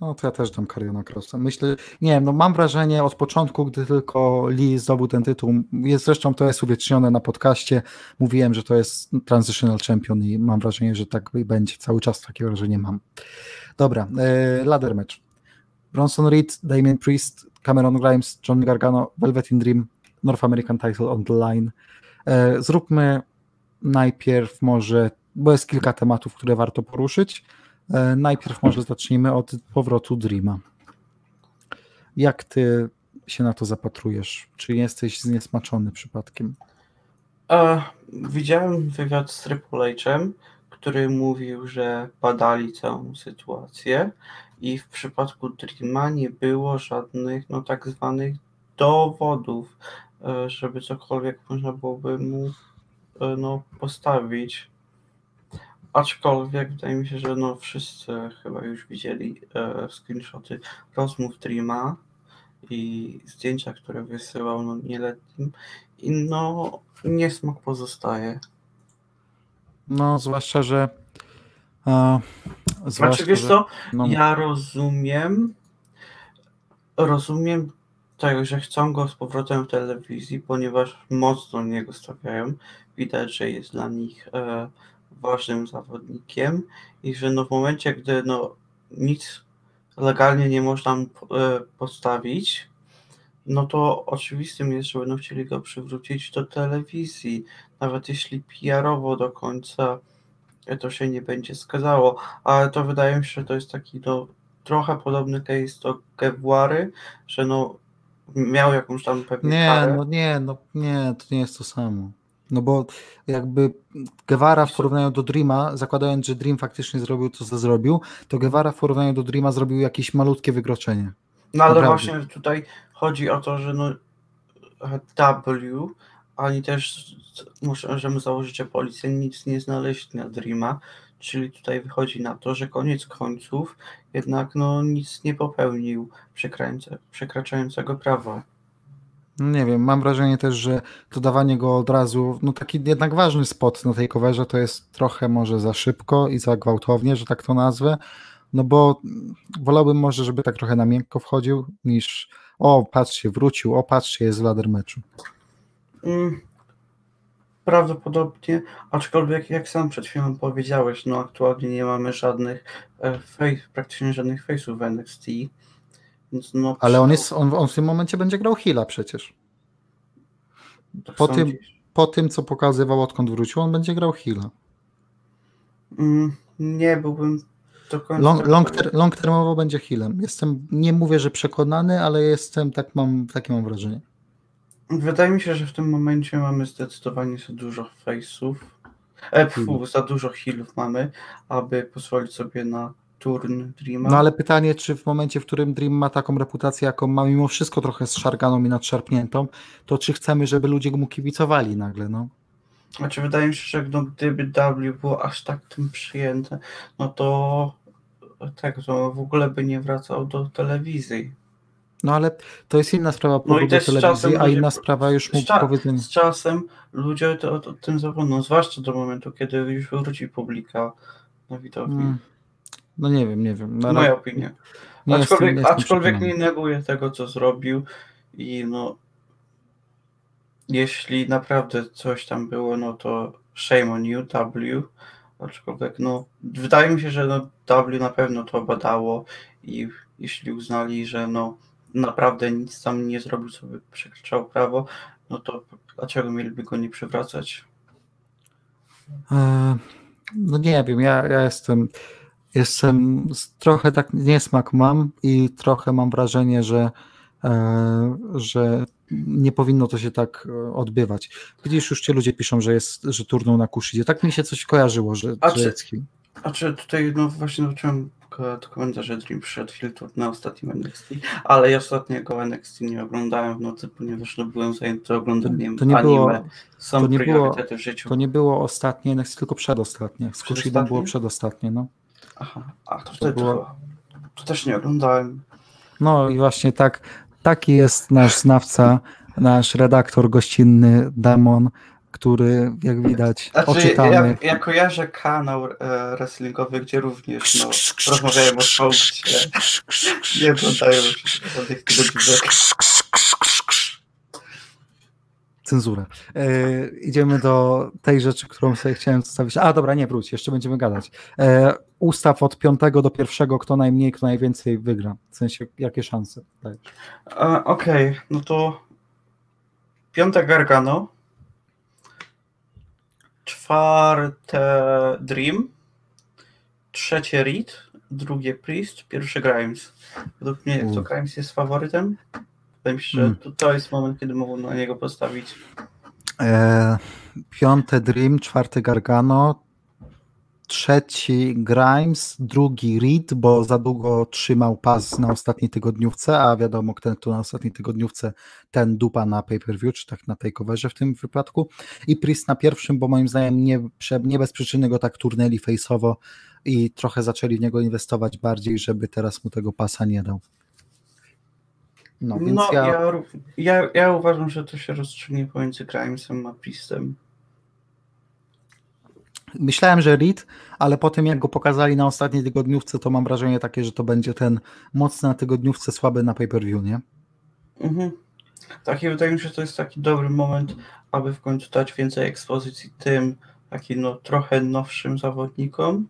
No to ja też dam Kariona Crossa. Myślę, nie wiem, no mam wrażenie od początku, gdy tylko Lee zdobył ten tytuł, jest zresztą to jest uwiecznione na podcaście, mówiłem, że to jest Transitional Champion i mam wrażenie, że tak będzie. Cały czas takie wrażenie mam. Dobra, e, ladder match. Bronson Reed, Damien Priest, Cameron Grimes, John Gargano, Velvet in Dream, North American Title on the line. E, zróbmy najpierw może, bo jest kilka tematów, które warto poruszyć. E, Najpierw może zacznijmy od powrotu Dreama. Jak ty się na to zapatrujesz? Czy jesteś zniesmaczony przypadkiem? E, widziałem wywiad z Triple H'em, który mówił, że badali całą sytuację i w przypadku Dreama nie było żadnych no, tak zwanych dowodów, e, żeby cokolwiek można byłoby mu e, no, postawić. Aczkolwiek wydaje mi się, że no, wszyscy chyba już widzieli e, screenshoty rozmów Dreama i zdjęcia, które wysyłał no, nieletnim. I no, niesmak pozostaje. No, zwłaszcza, że. A, Znaczy, wiesz co, no, ja rozumiem, rozumiem tego, że chcą go z powrotem w telewizji, ponieważ mocno na niego stawiają. Widać, że jest dla nich e, ważnym zawodnikiem i że no w momencie, gdy no nic legalnie nie można mu e, postawić, no to oczywistym jest, że będą chcieli go przywrócić do telewizji, nawet jeśli PR-owo do końca to się nie będzie zgadzało, ale to wydaje mi się, że to jest taki no, trochę podobny case do Gewary, że no miał jakąś tam pewnie nie, karę. no nie, no nie, to nie jest to samo. No bo jakby Guevara w porównaniu do Dreama, zakładając, że Dream faktycznie zrobił to, co zrobił, to Guevara w porównaniu do Dreama zrobił jakieś malutkie wykroczenie. No ale Naprawdę. właśnie tutaj chodzi o to, że no W, ani też możemy założyć, że policja nic nie znaleźli na Dreama, czyli tutaj wychodzi na to, że koniec końców jednak no nic nie popełnił przekraczającego prawa. No Nie wiem, mam wrażenie też, że dodawanie go od razu, no taki jednak ważny spot na tej coverze to jest trochę może za szybko i za gwałtownie, że tak to nazwę, no bo wolałbym może, żeby tak trochę na miękko wchodził, niż o, patrzcie, wrócił, o, patrzcie, jest w ladder meczu. Prawdopodobnie, aczkolwiek jak sam przed chwilą powiedziałeś, no aktualnie nie mamy żadnych e, face, praktycznie żadnych face'ów w NXT. Więc no, Ale on jest, on, on w tym momencie będzie grał Hila przecież. tak po tym-? Po tym, co pokazywał odkąd wrócił, on będzie grał Hila. Mm, nie byłbym do końca. Long, long, ter, long termowo będzie Hilem. Jestem, nie mówię, że przekonany, ale jestem, tak mam, takie mam wrażenie. Wydaje mi się, że w tym momencie mamy zdecydowanie za dużo face'ów. E, pfu, za dużo healów mamy, aby pozwolić sobie na turn Dreama. No ale pytanie, czy w momencie, w którym Dream ma taką reputację, jaką ma mimo wszystko trochę zszarganą i nadszarpniętą, to czy chcemy, żeby ludzie mu kibicowali nagle, no? Znaczy, wydaje mi się, że no, gdyby W było aż tak tym przyjęte, no to tak, to w ogóle by nie wracał do telewizji. No ale to jest inna sprawa No też z telewizji, czasem a inna sprawa już mu cza- z czasem ludzie to, to, tym zapomną, zwłaszcza do momentu, kiedy już wróci publika na widowni. Mm, No nie wiem, nie wiem. No, ale Moja opinia. nie aczkolwiek nie jestem aczkolwiek nie neguję tego, co zrobił i no jeśli naprawdę coś tam było, no to shame on you, W. Aczkolwiek no wydaje mi się, że no W na pewno to badało i jeśli uznali, że no naprawdę nic tam nie zrobił, by przekraczał prawo, no to dlaczego mieliby go nie przywracać? E, No nie wiem, ja, ja jestem, jestem trochę tak niesmak mam i trochę mam wrażenie, że, e, że nie powinno to się tak e, odbywać. Widzisz, już ci ludzie piszą, że jest, że turnął na Kushidzie. Tak mi się coś kojarzyło, że, A czy-. A czy tutaj, no właśnie zobaczyłem ko- do komentarza, że Dream przyszedł filtr na ostatnim NXT, ale ja ostatniego NXT nie oglądałem w nocy, ponieważ no, byłem zajęty oglądaniem To nie anime. było, Są to nie priorytety w życiu. to nie było ostatnie, NXT, tylko przedostatnie. Z Przedostatnie? było przedostatnie, no. Aha, a to wtedy było- to, to też nie oglądałem. No i właśnie tak, taki jest nasz znawca, nasz redaktor gościnny Damon, który jak widać Znaczy, oczytany. ja, ja kojarzę kanał e, wrestlingowy, gdzie również no, rozmawiałem o Soulsie. Nie oglądają żadnych. Cenzura. E, idziemy do tej rzeczy, którą sobie chciałem zostawić. A dobra, nie wróć, jeszcze będziemy gadać. E, ustaw od piątego do pierwszego, kto najmniej, kto najwięcej wygra. W sensie, jakie szanse? E, Okej, no to piąte Gargano, czwarte Dream, trzecie Reed, drugie Priest, pierwszy Grimes. Według mnie to. Grimes jest faworytem. Wydaje mi się, że Mm. to, to jest moment, kiedy mogą na niego postawić. E, piąte Dream, czwarty Gargano, trzeci Grimes, drugi Reed, bo za długo trzymał pas na ostatniej tygodniówce, a wiadomo, kto tu na ostatniej tygodniówce, ten dupa na pay-per-view, czy tak na takeoverze w tym wypadku. I Priest na pierwszym, bo moim zdaniem nie, nie bez przyczyny go tak turnęli face'owo i trochę zaczęli w niego inwestować bardziej, żeby teraz mu tego pasa nie dał. No, więc No, ja, ja... Ja, ja uważam, że to się rozstrzygnie pomiędzy Grimesem a Priestem. Myślałem, że Reed, ale po tym jak go pokazali na ostatniej tygodniówce, to mam wrażenie takie, że to będzie ten mocny na tygodniówce, słaby na pay-per-view, nie? Mhm. Tak, i wydaje mi się, że to jest taki dobry moment, aby w końcu dać więcej ekspozycji tym takim no, trochę nowszym zawodnikom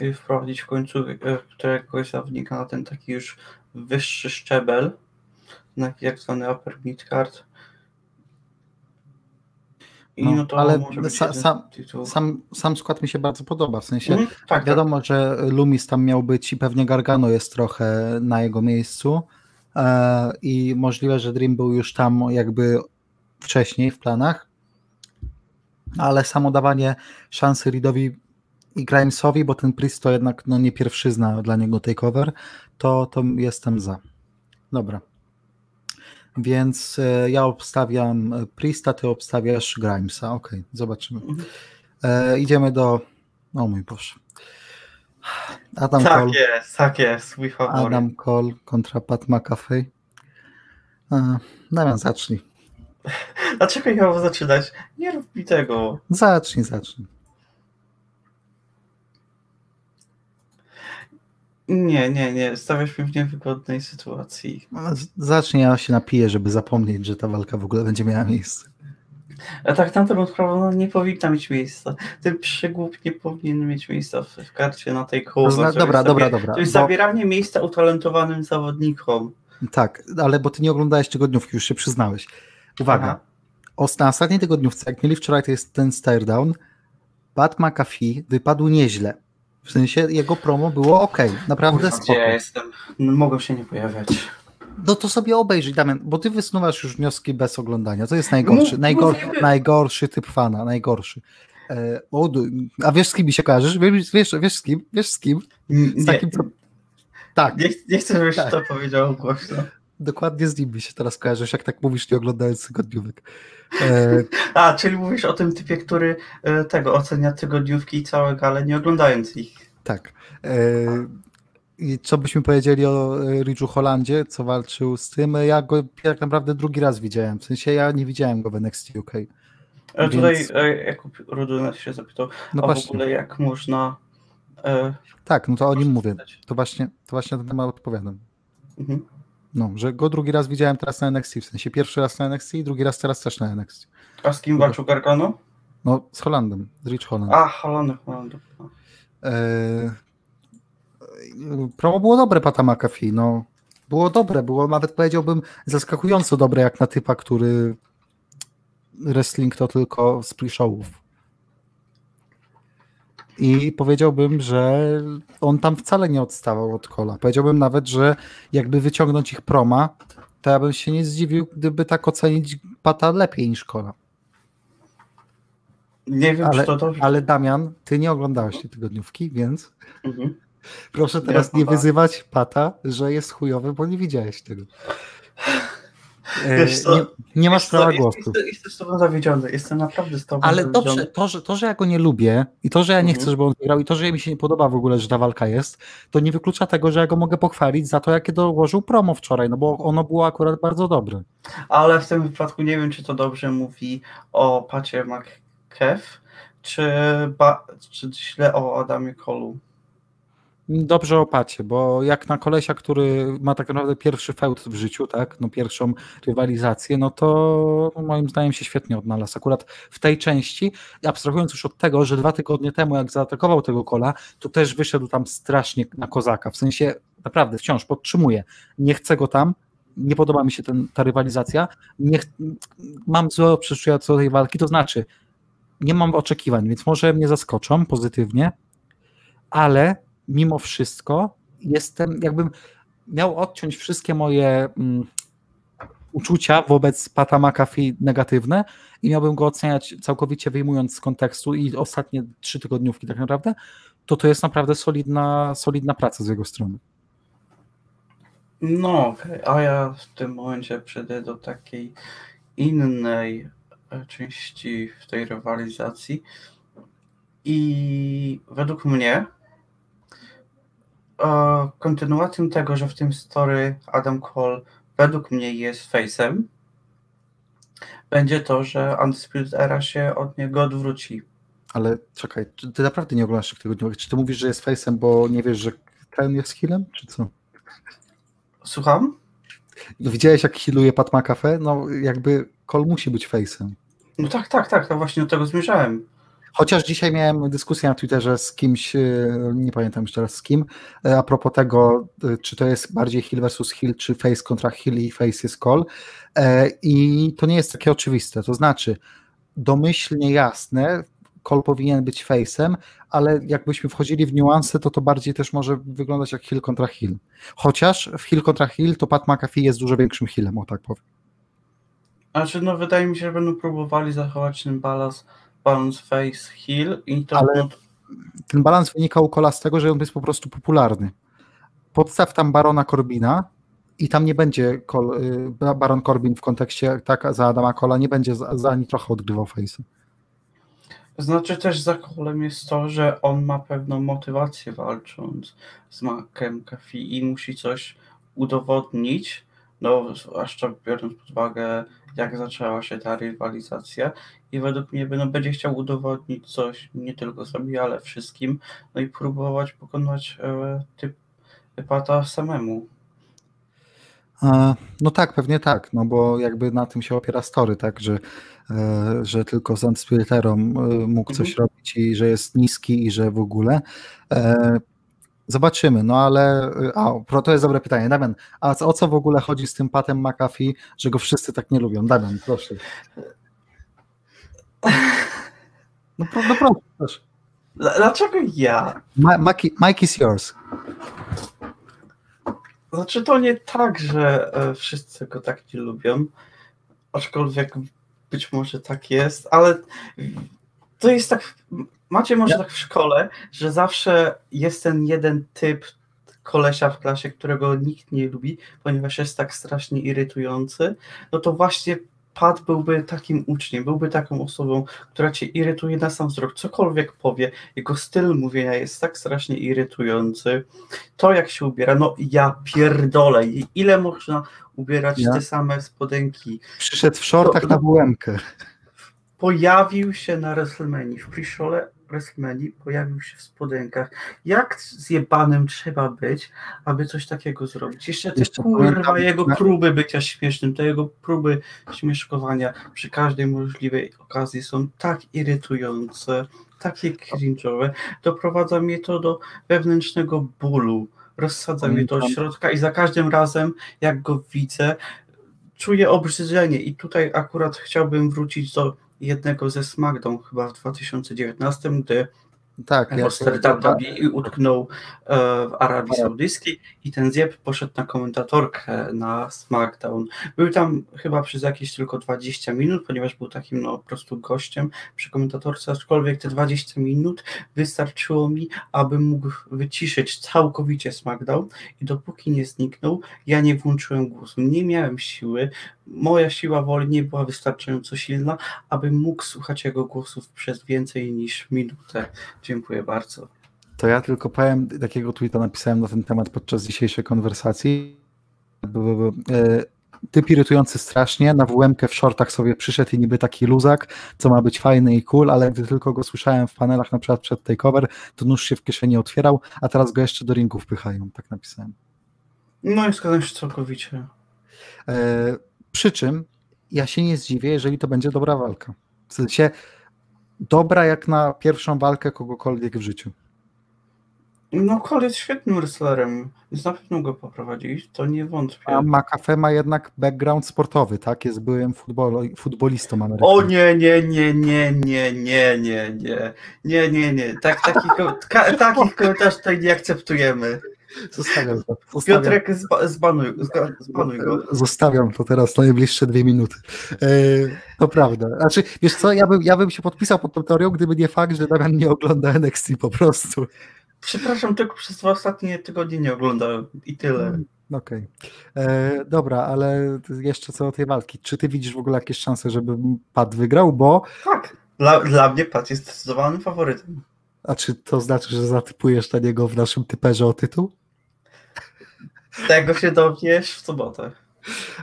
i wprowadzić w końcu e, któregoś zawodnika na ten taki już wyższy szczebel, jak zwany upper mid card. I No, no, ale sa- sam-. Sam, sam skład mi się bardzo podoba, w sensie Mhm, tak, tak. wiadomo, że Lumis tam miał być i pewnie Gargano jest trochę na jego miejscu e, i możliwe, że Dream był już tam jakby wcześniej w planach, ale samo dawanie szansy Reedowi i Grimesowi, bo ten Priest to jednak no, nie pierwszyzna dla niego takeover, to, to jestem za. Dobra. Więc e, ja obstawiam e, Priesta, ty obstawiasz Grimesa. Okej, zobaczymy. Mhm. E, idziemy do. O mój Boże. Adam Tak Cole. jest, tak jest. Adam Cole kontra Pat McAfee. E, Damian, zacznij. [laughs] Dlaczego ja mam zaczynać? Nie rób mi tego. Zacznij, zacznij. Nie, nie, nie. Stawiasz mnie w niewygodnej sytuacji. Z- Zacznij, ja się napiję, żeby zapomnieć, że ta walka w ogóle będzie miała miejsce. A tak na dobrą sprawę no, nie powinna mieć miejsca. Ten przygłup nie powinien mieć miejsca w, w karcie na tej koło. Zna- dobra, dobra, dobra, To jest bo- zabieranie miejsca utalentowanym zawodnikom. Tak, ale bo ty nie oglądałeś tygodniówki, już się przyznałeś. Uwaga, Aha. Na ostatniej tygodniówce, jak mieli wczoraj to jest ten stare down, Pat McAfee wypadł nieźle. W sensie jego promo było ok, naprawdę Kurwa, spoko. ja jestem? No, mogą się nie pojawiać. No to sobie obejrzyj, Damian, bo ty wysuwasz już wnioski bez oglądania. To jest najgorszy, Mów- najgor, mówimy- najgorszy typ fana, najgorszy. E, o, a wiesz z kim mi się kojarzysz? Wiesz, wiesz, wiesz z kim? Wiesz z kim? Z Nie, takim. Tak, nie, nie chcę, żebyś Tak. to powiedział głośno. Dokładnie z nim mi się teraz kojarzysz, jak tak mówisz, nie oglądając tygodniówek. E, [laughs] A, czyli mówisz o tym typie, który e, tego ocenia tygodniówki i całe gale, nie oglądając ich. tak. E, I co byśmy powiedzieli o e, Ridge'u Holandzie, co walczył z tym? Ja go tak naprawdę drugi raz widziałem, w sensie ja nie widziałem go w NXT UK. E, Więc- Tutaj e, Jakub Rudynek się zapytał, No a w właśnie. ogóle jak można... E, Tak, no to o nim mówię. To właśnie, to właśnie na ten temat odpowiadam. Mhm. No, że go drugi raz widziałem teraz na NXT, w sensie pierwszy raz na NXT i drugi raz teraz też na NXT. A z kim walczył Gargano? No, z Holandem, z Rich Holland. A, Holony, Holony. Eee, promo było dobre Pata McAfee, no. Było dobre, było nawet powiedziałbym zaskakująco dobre jak na typa, który wrestling to tylko z pre-showów. I powiedziałbym, że on tam wcale nie odstawał od kola. Powiedziałbym nawet, że jakby wyciągnąć ich proma, to ja bym się nie zdziwił, gdyby tak ocenić Pata lepiej niż kola. Nie wiem, Ale, czy to dobrze. ale Damian, ty nie oglądałeś tej tygodniówki, więc Mhm. Proszę teraz nie wyzywać Pata, że jest chujowy, bo nie widziałeś tego. E, Wiesz co, nie, nie masz prawa głosu. Jestem, jestem z tobą zawiedziony. Jestem naprawdę z tobą Ale zawiedziony. dobrze, to że, to, że ja go nie lubię i to, że ja nie Mhm. chcę, żeby on wygrał i to, że mi się nie podoba w ogóle, że ta walka jest, to nie wyklucza tego, że ja go mogę pochwalić za to, jakie dołożył promo wczoraj, no bo ono było akurat bardzo dobre. Ale w tym wypadku nie wiem, czy to dobrze mówi o Pacie McKev, czy, ba, czy źle o Adamie Colu. Dobrze o Pacie, bo jak na kolesia, który ma tak naprawdę pierwszy feud w życiu, tak, no pierwszą rywalizację, no to moim zdaniem się świetnie odnalazł. Akurat w tej części, abstrahując już od tego, że dwa tygodnie temu, jak zaatakował tego kola, to też wyszedł tam strasznie na kozaka. W sensie naprawdę wciąż podtrzymuję. Nie chcę go tam, nie podoba mi się ten, ta rywalizacja. Nie, mam złe przeczucia co do tej walki, to znaczy nie mam oczekiwań, więc może mnie zaskoczą pozytywnie, ale mimo wszystko jestem, jakbym miał odciąć wszystkie moje mm, uczucia wobec Pata McAfee negatywne i miałbym go oceniać całkowicie wyjmując z kontekstu i ostatnie trzy tygodniówki tak naprawdę, to to jest naprawdę solidna, solidna praca z jego strony. No, okej, a ja w tym momencie przejdę do takiej innej e, części w tej rywalizacji. I według mnie e, kontynuacją tego, że w tym story Adam Cole według mnie jest face'em, będzie to, że Undisputed Era się od niego odwróci. Ale czekaj, ty naprawdę nie oglądasz tych tygodniówek? Czy ty mówisz, że jest face'em, bo nie wiesz, że ten jest healem, czy co? Słucham? Widziałeś, jak healuje Pat McAfee? No jakby Cole musi być face'em. No tak, tak, tak, to właśnie do tego zmierzałem. Chociaż dzisiaj miałem dyskusję na Twitterze z kimś, e, nie pamiętam już teraz z kim, e, a propos tego, e, czy to jest bardziej Hill versus Hill, czy face kontra Hill i face jest call. I to nie jest takie oczywiste. To znaczy, domyślnie jasne, call powinien być face'em, ale jakbyśmy wchodzili w niuanse, to to bardziej też może wyglądać jak Hill kontra Hill. Chociaż w Hill kontra Hill to Pat McAfee jest dużo większym Hillem, o tak powiem. Znaczy, no wydaje mi się, że będą próbowali zachować ten balans, balance face heal i to Ale- ten balans wynika u Kola z tego, że on jest po prostu popularny. Podstaw tam Barona Corbina i tam nie będzie Col, y, Baron Corbin w kontekście tak za Adama Cola nie będzie za, za ani trochę odgrywał face. Znaczy też za kolem jest to, że on ma pewną motywację walcząc z Markiem Kafi i musi coś udowodnić, no zwłaszcza biorąc pod uwagę jak zaczęła się ta rywalizacja i według mnie no, będzie chciał udowodnić coś nie tylko sobie, ale wszystkim, no i próbować pokonać e, typ Pata samemu. A, No tak, pewnie tak, no bo jakby na tym się opiera story, tak, że, e, że tylko z Undisputerą e, mógł coś Mhm. robić i że jest niski i że w ogóle. E, Zobaczymy, no ale a, to jest dobre pytanie. Damian, a o co w ogóle chodzi z tym Patem McAfee, że go wszyscy tak nie lubią? Damian, proszę. No, no proszę. Dl- Dlaczego ja? Ma- Maki- Mike is yours. Znaczy to nie tak, że e, wszyscy go tak nie lubią, aczkolwiek być może tak jest, ale to jest tak, macie może tak w szkole, że zawsze jest ten jeden typ kolesia w klasie, którego nikt nie lubi, ponieważ jest tak strasznie irytujący, no to właśnie Pat byłby takim uczniem, byłby taką osobą, która cię irytuje na sam wzrok, cokolwiek powie, jego styl mówienia jest tak strasznie irytujący, to jak się ubiera, no ja pierdolę, ile można ubierać ja? te same spodenki. Przyszedł w shortach to, na wm Pojawił się na WrestleMania, w pre WrestleMania pojawił się w spodenkach. Jak zjebanym trzeba być, aby coś takiego zrobić? Jeszcze te Jeszcze kurwa jego próby bycia śmiesznym, te jego próby śmieszkowania przy każdej możliwej okazji są tak irytujące, takie cringe'owe. Doprowadza mnie to do wewnętrznego bólu. Rozsadza mnie to od środka i za każdym razem, jak go widzę, czuję obrzydzenie. I tutaj akurat chciałbym wrócić do jednego ze SmackDown chyba w 2019, gdy tak, ja WWE utknął e, w Arabii Saudyjskiej i ten Zjeb poszedł na komentatorkę na SmackDown. Był tam chyba przez jakieś tylko 20 minut, ponieważ był takim no, po prostu gościem przy komentatorce, aczkolwiek te 20 minut wystarczyło mi, aby mógł wyciszyć całkowicie SmackDown i dopóki nie zniknął, ja nie włączyłem głosu. Nie miałem siły, moja siła woli nie była wystarczająco silna, aby mógł słuchać jego głosów przez więcej niż minutę. Dziękuję bardzo. To ja tylko powiem, takiego tweeta napisałem na ten temat podczas dzisiejszej konwersacji. E, typ irytujący strasznie, na wm w shortach sobie przyszedł i niby taki luzak, co ma być fajny i cool, ale gdy tylko go słyszałem w panelach na przykład przed takeover, to nóż się w kieszeni otwierał, a teraz go jeszcze do ringu wpychają, tak napisałem. No i zgadzam się całkowicie. E, przy czym ja się nie zdziwię, jeżeli to będzie dobra walka. W sensie dobra jak na pierwszą walkę kogokolwiek w życiu. No, Cole jest świetnym wrestlerem, więc na pewno go poprowadzi, to nie wątpię. A McAfee ma jednak background sportowy, tak? Jest byłym futbol, futbolistą amerykańskim. O nie, nie, nie, nie, nie, nie, nie, nie, nie, nie, nie. Tak, takich, [laughs] takich komentarzy tutaj nie akceptujemy. Zostawiam to. Zostawiam. Piotrek, zbanuj, zbanuj go. Zostawiam to teraz na najbliższe dwie minuty. E, to prawda. Znaczy, wiesz co, ja bym, ja bym się podpisał pod tą teorią, gdyby nie fakt, że Damian nie ogląda NXT po prostu. Przepraszam, tylko przez dwa ostatnie tygodnie nie oglądałem i tyle. Hmm, okej. Okay. E, dobra, ale jeszcze co do tej walki. Czy ty widzisz w ogóle jakieś szanse, żeby Pat wygrał? Bo. Tak, dla, dla mnie Pat jest zdecydowanym faworytem. A czy to znaczy, że zatypujesz na niego w naszym typerze o tytuł? Tego się dowiesz w sobotę.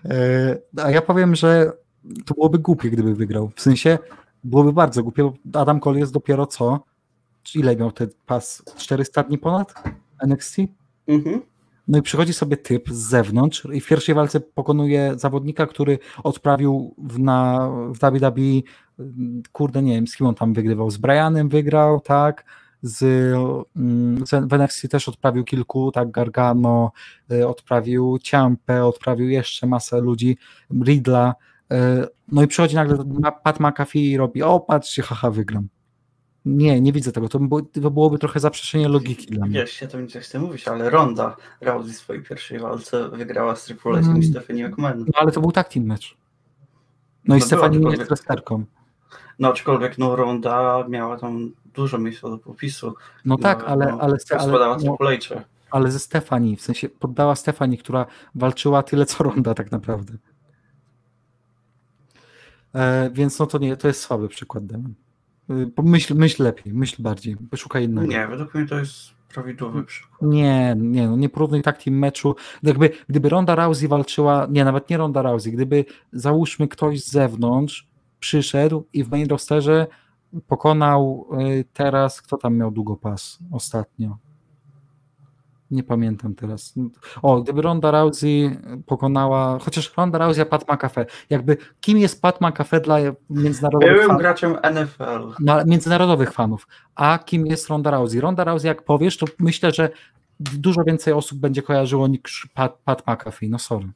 E, a ja powiem, że to byłoby głupie, gdyby wygrał. W sensie byłoby bardzo głupie, bo Adam Cole jest dopiero co? Ile miał ten pas? 400 dni ponad NXT? Mhm. No i przychodzi sobie typ z zewnątrz i w pierwszej walce pokonuje zawodnika, który odprawił w, na, w WWE, kurde nie wiem, z kim on tam wygrywał, z Brianem wygrał, tak, z, mm, w NXT też odprawił kilku, tak, Gargano, y, odprawił Ciampę, odprawił jeszcze masę ludzi, Ridla, y, no i przychodzi nagle Pat McAfee i robi, o patrzcie, haha, wygram. Nie, nie widzę tego. To, to byłoby trochę zaprzeczenie logiki dla mnie. Wiesz, ja to nic nie chcę mówić, ale Ronda Rousey w swojej pierwszej walce wygrała z Triple H mm. i Stephanie McMahon. No ale to był tak team match. No, no i Stephanie nie jest wrestlerką. No aczkolwiek no Ronda miała tam dużo miejsca do popisu. No tak, no, ale... No, ale, ale, no, ale ze Stefani, w sensie poddała Stefani, która walczyła tyle co Ronda tak naprawdę. E, więc no to nie, to jest słaby przykład Demon. Y, myśl, myśl lepiej, myśl bardziej, poszukaj innego. Nie, według mnie to jest prawidłowy przykład. Nie, nie, no nie porównuj tak team meczu. Jakby, gdyby Ronda Rousey walczyła, nie, nawet nie Ronda Rousey, gdyby załóżmy ktoś z zewnątrz przyszedł i w main rosterze pokonał y, teraz, kto tam miał długopas ostatnio? Nie pamiętam teraz. O, gdyby Ronda Rousey pokonała, chociaż Ronda Rousey, a Pat McAfee. Jakby, kim jest Pat McAfee dla międzynarodowych Byłym fanów? graczem NFL. Dla międzynarodowych fanów. A kim jest Ronda Rousey? Ronda Rousey, jak powiesz, to myślę, że dużo więcej osób będzie kojarzyło niż Pat, Pat McAfee. No sorry.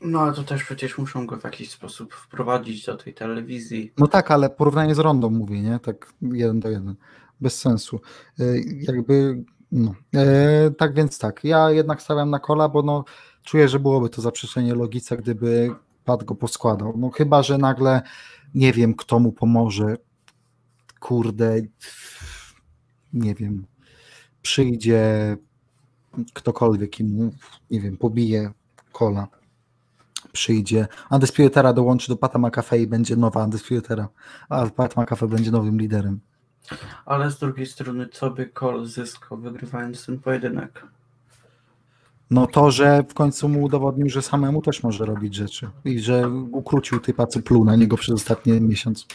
No ale to też przecież muszą go w jakiś sposób wprowadzić do tej telewizji. No tak, ale porównanie z Rondą mówię, nie? Tak jeden do jeden. Bez sensu. Y, jakby No. E, tak więc tak, ja jednak stawiam na kola, bo no, czuję, że byłoby to zaprzeczenie logice, gdyby Pat go poskładał. No chyba, że nagle nie wiem, kto mu pomoże. Kurde, nie wiem, przyjdzie ktokolwiek i mu, nie wiem, pobije kola. Przyjdzie. Undisputera dołączy do Pata McAfee i będzie nowa Undisputera, a Pat McAfee będzie nowym liderem. Ale z drugiej strony, co by Cole zyskał wygrywając ten pojedynek? No to, że w końcu mu udowodnił, że samemu też może robić rzeczy i że ukrócił typa, co pluł na niego przez ostatni miesiąc.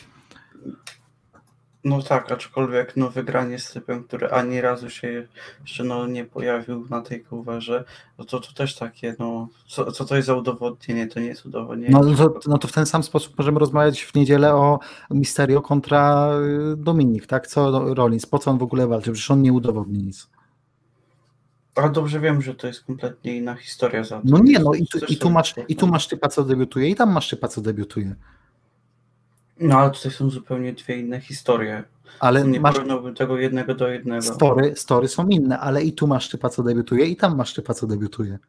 No tak, aczkolwiek no, wygranie z typem, który ani razu się jeszcze no, nie pojawił na tej coverze, no to to też takie, no, co, co to jest za udowodnienie? To nie jest udowodnienie. No to, no to w ten sam sposób możemy rozmawiać w niedzielę o Misterio kontra y, Dominik, tak? Co Rollins, po co on w ogóle walczy? Przecież on nie udowodni nic. Ale dobrze wiem, że to jest kompletnie inna historia za to. No nie, no i tu, i tu, masz, i tu masz typa, co debiutuje i tam masz typa, co debiutuje. No ale tutaj są zupełnie dwie inne historie. Ale Nie masz porównałbym tego jednego do jednego. story, story są inne, ale i tu masz typa, co debiutuje i tam masz typa, co debiutuje.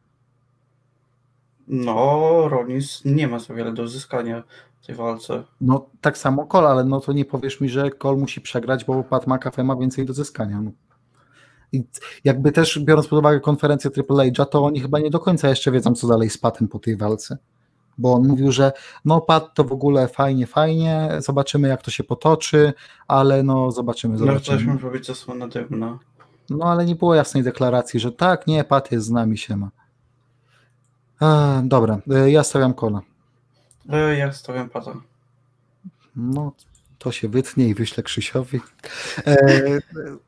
No, Rollins nie ma za wiele do uzyskania w tej walce. No tak samo Cole, ale no to nie powiesz mi, że Cole musi przegrać, bo Pat McAfee ma więcej do zyskania. No. I jakby też biorąc pod uwagę konferencję Triple H'a, to oni chyba nie do końca jeszcze wiedzą, co dalej z Patem po tej walce. Bo on mówił, że no Pat to w ogóle fajnie, fajnie, zobaczymy jak to się potoczy, ale no zobaczymy, No to też zobaczymy. może być zasłona dymna. No ale nie było jasnej deklaracji, że tak, nie, Pat jest z nami, się ma. A, dobra, y, ja stawiam kola. E, Ja stawiam pata. No, to się wytnie i wyślę Krzysiowi. E,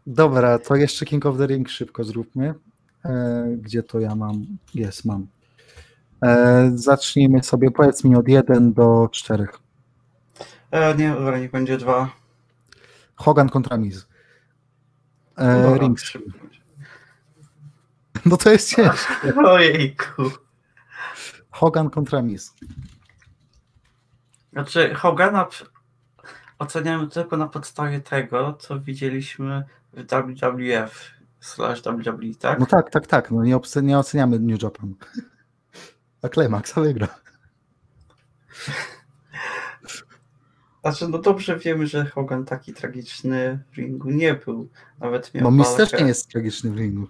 dobra, to jeszcze King of the Ring szybko zróbmy. E, gdzie to ja mam? Jest, mam. E, zacznijmy sobie, powiedz mi od 1 do 4. E, nie, dobra, niech będzie dwa. Hogan kontra Miz. E, Dobra, Rings. [laughs] No to jest ciężkie. [laughs] Ojejku. Hogan kontra Miz. Znaczy, Hogana oceniamy tylko na podstawie tego, co widzieliśmy w WWF slash WWE, tak? No tak, tak, tak. No nie, nie oceniamy New Japan. A Climax wygra. Znaczy, no dobrze wiemy, że Hogan taki tragiczny w ringu nie był. Nawet miał No Miz też nie jest tragiczny w ringu.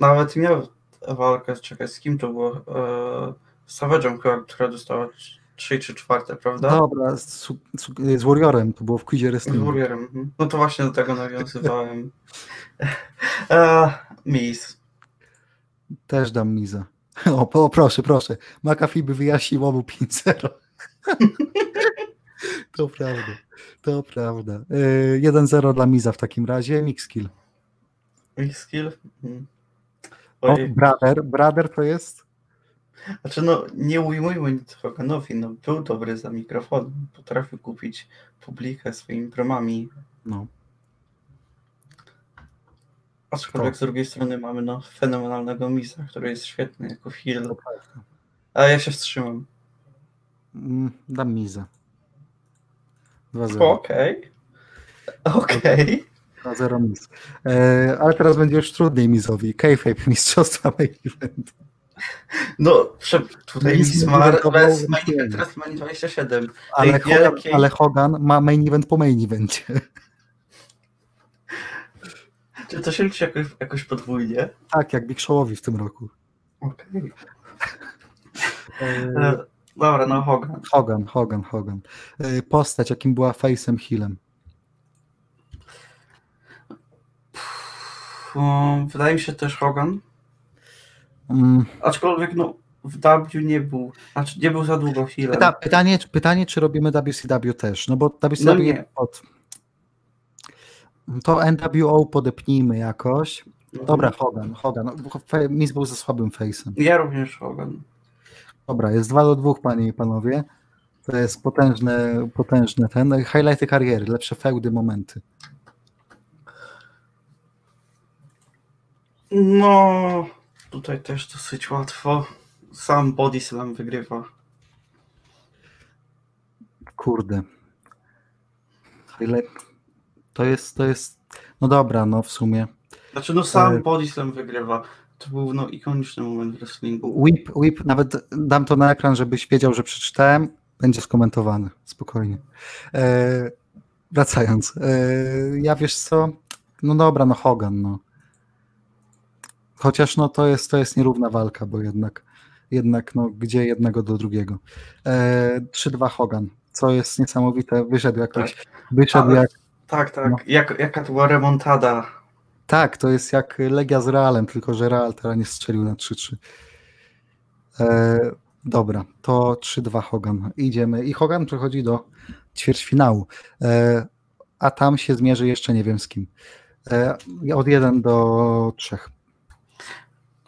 Nawet miał walkę, czekaj, z kim to było? E, z Savage'em, która, która dostała 3 czy 4, prawda? Dobra, z, su- z Warriorem, to było w quizie Z. Warriorem. mhm. No to właśnie do tego nawiązywałem. [laughs] e, Miz. Też dam Miza. [laughs] O, o proszę, proszę. McAfee by wyjaśnił obu 5-0. [laughs] to prawda. To prawda. Yy, 1-0 dla Miza w takim razie. Mixkill. Miz skill? Mhm. O, brother, brother to jest? Znaczy, no nie ujmujmy nic Hoganowi, no był dobry za mikrofonem, potrafił kupić publikę swoimi promami, No. Aczkolwiek z drugiej strony mamy no fenomenalnego Miza, który jest świetny jako heel, To prawda. a ja się wstrzymam. Mm, Dam Miza. 2-0. Okej, okej. 2-0 Miz. Yy, ale teraz będzie już trudniej Mizowi. Kayfabe [laughs] mistrzostwa main event. No, tutaj Miz ma bez main event, teraz ma 27. Ale, Hogan, ale Hogan ma main event po main evencie. Czy to się liczy jakoś, jakoś podwójnie? Tak, jak Big Showowi w tym roku. Okej. Yy, [laughs] E, Dobra, no Hogan. Hogan, Hogan, Hogan. Yy, Postać, jakim była Face'em Hillem. Wydaje mi się też Hogan, Mm, aczkolwiek no w W nie był, znaczy nie był za długo. Pyta, pytanie, pytanie, czy robimy WCW też? No bo WCW No nie. od... To NWO podepnijmy jakoś. Mhm. Dobra, Hogan, Hogan. No, Miz był ze słabym face'em. Ja również Hogan. Dobra, jest 2 do 2, panie i panowie. To jest potężne, potężne ten. Highlighty kariery, lepsze feudy, momenty. No, tutaj też dosyć łatwo. Sam Body Slam wygrywa. Kurde. Highlight. To jest, to jest. No dobra, no w sumie. Znaczy no sam E, Body Slam wygrywa. To był no ikoniczny moment w wrestlingu. Whip, whip, nawet dam to na ekran, żebyś wiedział, że przeczytałem. Będzie skomentowany, spokojnie. E, wracając. E, ja wiesz co? No dobra, no Hogan, no. Chociaż no to jest, to jest nierówna walka, bo jednak, jednak no gdzie jednego do drugiego. E, 3-2 Hogan, co jest niesamowite. Wyszedł jakoś, wyszedł Ale- jak, Tak, tak. No. Jak, jaka to była remontada. tak, to jest jak Legia z Realem, tylko że Real teraz nie strzelił na 3-3. E, dobra, to 3-2 Hogan. Idziemy. I Hogan przechodzi do ćwierćfinału. E, a tam się zmierzy jeszcze nie wiem z kim. E, od 1 do 3.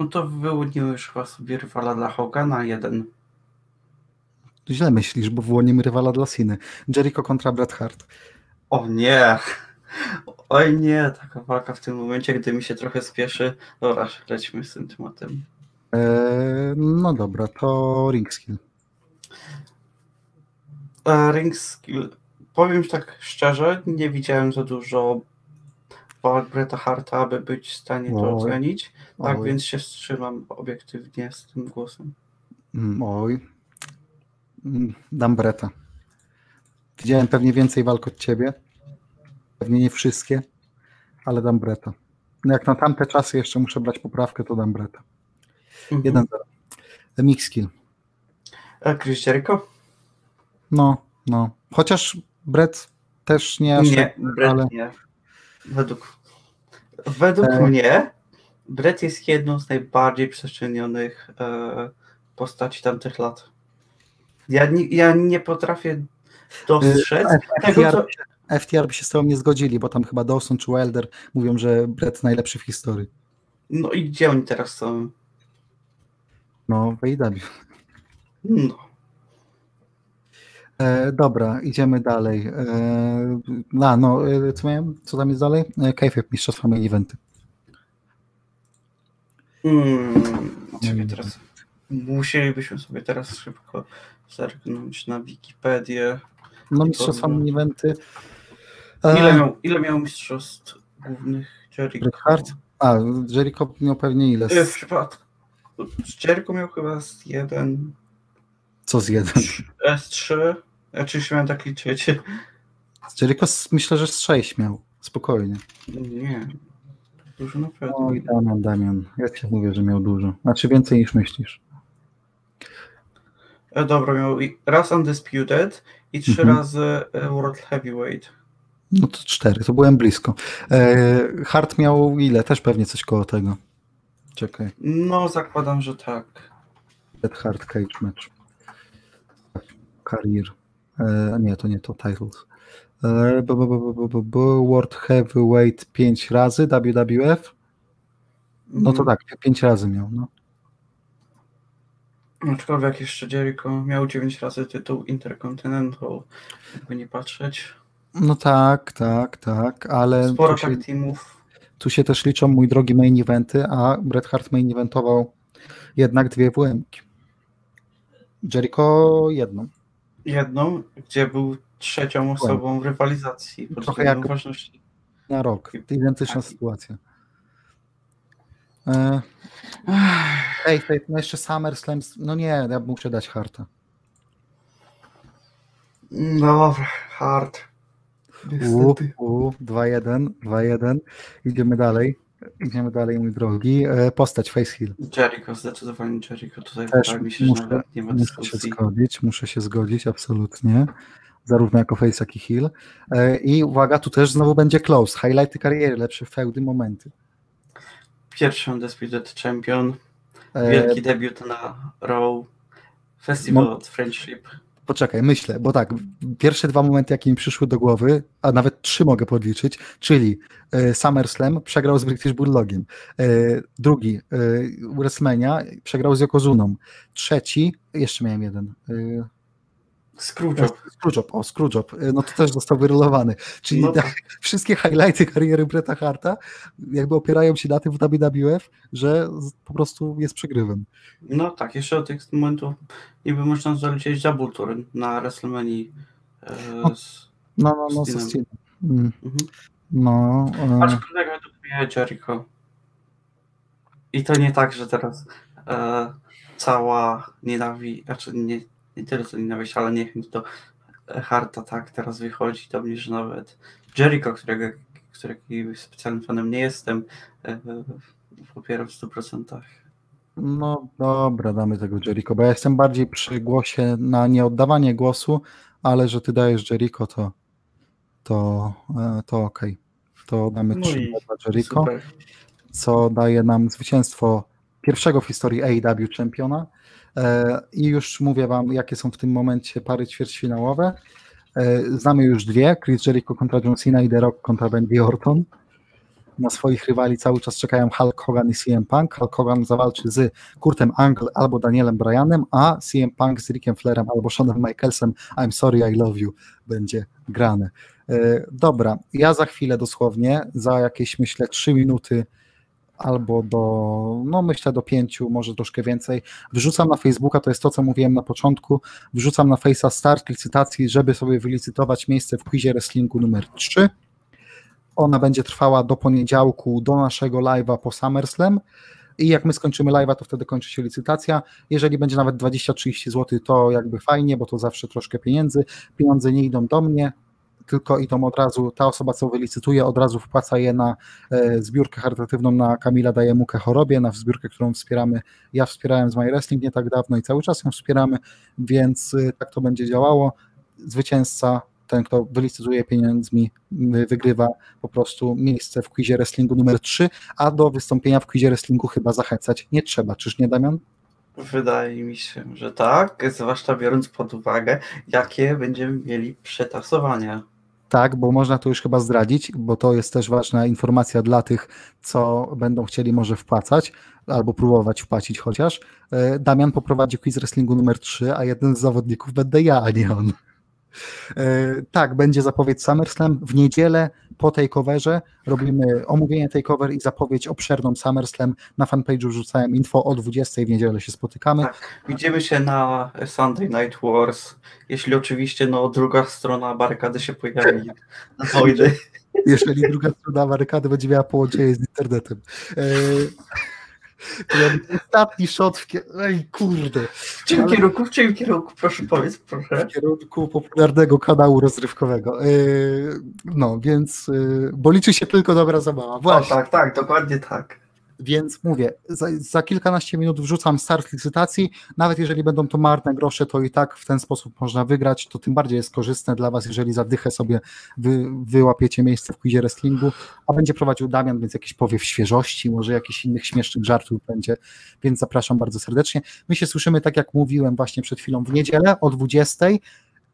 No to wyłoniłeś chyba sobie rywala dla Hogana jeden. Źle myślisz, bo wyłonimy rywala dla Siny. Jericho kontra Bret Hart. O nie! Oj nie, taka walka w tym momencie, gdy mi się trochę spieszy. Dobra, lećmy z tym tematem. E, no dobra, to ring skill. E, Ring skill. Powiem tak szczerze, nie widziałem za dużo walk Breta Harta, aby być w stanie to Oj. ocenić. Tak Oj. więc się wstrzymam obiektywnie z tym głosem. Mm, Oj. Mm, Dam Breta. Widziałem pewnie więcej walk od ciebie. Pewnie nie wszystkie, ale dam Breta. No jak na tamte czasy jeszcze muszę brać poprawkę, to dam Breta. Mhm. 1-0. Mix skill. E, Chris Jericho? No, no. Chociaż Brett też nie aż Nie, tak, Brett ale nie. Według, według E. mnie Brett jest jedną z najbardziej przecenionych e, postaci tamtych lat. Ja nie, ja nie potrafię dostrzec tego, FTR, co... FTR by się z tobą nie zgodzili, bo tam chyba Dawson czy Wilder mówią, że Brett najlepszy w historii. No i gdzie oni teraz są? No, w AEW. No. E, dobra, idziemy dalej. E, a, no, e, co miałem? Co tam jest dalej? E, Kayfabe, Mistrzostwa Main Eventy. Hmm, czekaj teraz. Musielibyśmy sobie teraz szybko zerknąć na Wikipedię. No, Mistrzostwa. Main Eventy. Ile E, miał, ile miał mistrzostw głównych Jericho? Bret? A, Jericho miał pewnie ile? E, W Z, przypadku. Z Jericho miał chyba z jeden, co z jeden? e, z trzy. Ja czyś miałem tak liczyć. Z Jericho z, myślę, że z sześć miał. Spokojnie. Nie. Dużo naprawdę. Oj, Damian, Damian. Ja ci mówię, że miał dużo. Znaczy więcej niż myślisz. E, dobra, miał raz Undisputed i trzy Mhm. razy e, World Heavyweight. No to cztery, to byłem blisko. E, Hart miał ile? Też pewnie coś koło tego. Czekaj. No, zakładam, że tak. Bret Hart Cage Match. Career. E, nie, to nie to, Titles. E, bu, bu, bu, World Heavyweight 5 razy, WWF. No to Mhm. tak, 5 razy miał. No. Aczkolwiek jeszcze Jericho miał 9 razy tytuł Intercontinental. Jakby nie patrzeć. No tak, tak, tak, ale Sporo tu się, tak teamów. tu się też liczą, mój drogi, main eventy, a Bret Hart main eventował jednak dwie WM-ki. Jericho jedną. Jedną, gdzie był trzecią osobą w rywalizacji Trochę jak- ważności. Na rok. Identyczna Tak. sytuacja. E, ej, ej, no jeszcze SummerSlam. No nie, ja muszę dać Harta. Dobra, hard. U, Niestety. u, 2-1, 2-1. Idziemy dalej. Idziemy dalej, mój drogi. E, postać Face Hill. Jericho, zdecydowanie Jericho. Tutaj Też wydaje mi się, że muszę, nawet nie ma muszę się dyskusji. zgodzić, muszę się zgodzić, absolutnie. Zarówno jako Face, jak i Hill. E, I uwaga, tu też znowu będzie close. Highlighty kariery, lepsze feudy, momenty. Pierwszy Undisputed Champion, E, wielki debiut na Raw, Festival of Friendship. Poczekaj, myślę, bo tak, pierwsze dwa momenty, jakie mi przyszły do głowy, a nawet trzy mogę podliczyć, czyli e, SummerSlam przegrał z British Bulldogiem, e, drugi e, WrestleMania przegrał z Yokozuną, trzeci, jeszcze miałem jeden, Screwjob. Screwjob, o Screwjob, e, no to też został wyrolowany, czyli No [laughs] tak, wszystkie highlighty kariery Bretta Harta jakby opierają się na tym w WWF, że po prostu jest przegrywem. No tak, jeszcze od tych momentów niby można zaliczyć double turn na WrestleMania. E, z, No, no, no, z Steamem. Mm, mhm. no, e, Aczkolwiek według mnie Jericho. I to nie tak, że teraz e, cała nienawiść, znaczy nie, nie tyle co nienawiść, ale niechęć do e, Harta tak teraz wychodzi do mnie, że nawet Jericho, którego, którego specjalnym fanem nie jestem, e, popieram w 100%. No dobra, damy tego Jericho, bo ja jestem bardziej przy głosie na nieoddawanie głosu, ale że ty dajesz Jericho, to to, e, to okej. Okay. To damy No 3 i dla Jericho, Super. co daje nam zwycięstwo pierwszego w historii AEW czempiona. E, I już mówię wam, jakie są w tym momencie pary ćwierćfinałowe. E, Znamy już dwie, Chris Jericho kontra John Cena i The Rock kontra Randy Orton. Na swoich rywali cały czas czekają Hulk Hogan i CM Punk. Hulk Hogan zawalczy z Kurtem Angle albo Danielem Bryanem, a CM Punk z Rickiem Flairem albo Shanem Michaelsem I'm sorry, I love you będzie grane. E, Dobra, ja za chwilę dosłownie, za jakieś myślę 3 minuty albo do, no myślę do pięciu, może troszkę więcej. Wrzucam na Facebooka, to jest to, co mówiłem na początku, wrzucam na Face'a start licytacji, żeby sobie wylicytować miejsce w quizie wrestlingu numer 3. Ona będzie trwała do poniedziałku, do naszego live'a po SummerSlam i jak my skończymy live'a, to wtedy kończy się licytacja. Jeżeli będzie nawet 20-30 zł, to jakby fajnie, bo to zawsze troszkę pieniędzy. Pieniądze nie idą do mnie, tylko i to od razu ta osoba, co wylicytuje, od razu wpłaca je na e, zbiórkę charytatywną na Kamila daje mukę chorobie, na zbiórkę, którą wspieramy. Ja wspierałem z My Wrestling nie tak dawno i cały czas ją wspieramy, więc e, tak to będzie działało. Zwycięzca, ten kto wylicytuje pieniędzmi, wygrywa po prostu miejsce w quizie wrestlingu numer 3, a do wystąpienia w quizie wrestlingu chyba zachęcać nie trzeba, czyż nie Damian? Wydaje mi się, że tak, zwłaszcza biorąc pod uwagę, jakie będziemy mieli przetasowania. Tak, bo można to już chyba zdradzić, bo to jest też ważna informacja dla tych, co będą chcieli może wpłacać, albo próbować wpłacić chociaż. E, Damian poprowadzi quiz wrestlingu numer 3, a jeden z zawodników będę ja, a nie on. E, Tak, będzie zapowiedź SummerSlam. W niedzielę po takeoverze robimy omówienie takeover i zapowiedź obszerną SummerSlam. Na fanpage'u wrzucałem info o 20 w niedzielę się spotykamy. Widzimy się na Sunday Night Wars, jeśli oczywiście no, druga strona barykady się pojawi [laughs] wojny. jeżeli druga strona barykady będzie miała połączenie z internetem. Ostatni shot w kie- Ej, kurde. W czym kierunku, w czym kierunku, proszę powiedz, proszę. W kierunku popularnego kanału rozrywkowego. E, No, więc, e, bo liczy się tylko dobra zabawa. O, Właśnie. tak, tak, dokładnie tak. Więc mówię, za, za kilkanaście minut wrzucam start licytacji. Nawet jeżeli będą to marne grosze, to i tak w ten sposób można wygrać. To tym bardziej jest korzystne dla Was, jeżeli za dychę sobie wy, wyłapiecie miejsce w quizie wrestlingu. A będzie prowadził Damian, więc jakiś powiew świeżości, może jakichś innych śmiesznych żartów będzie. Więc zapraszam bardzo serdecznie. My się słyszymy, tak jak mówiłem właśnie przed chwilą, w niedzielę o 20.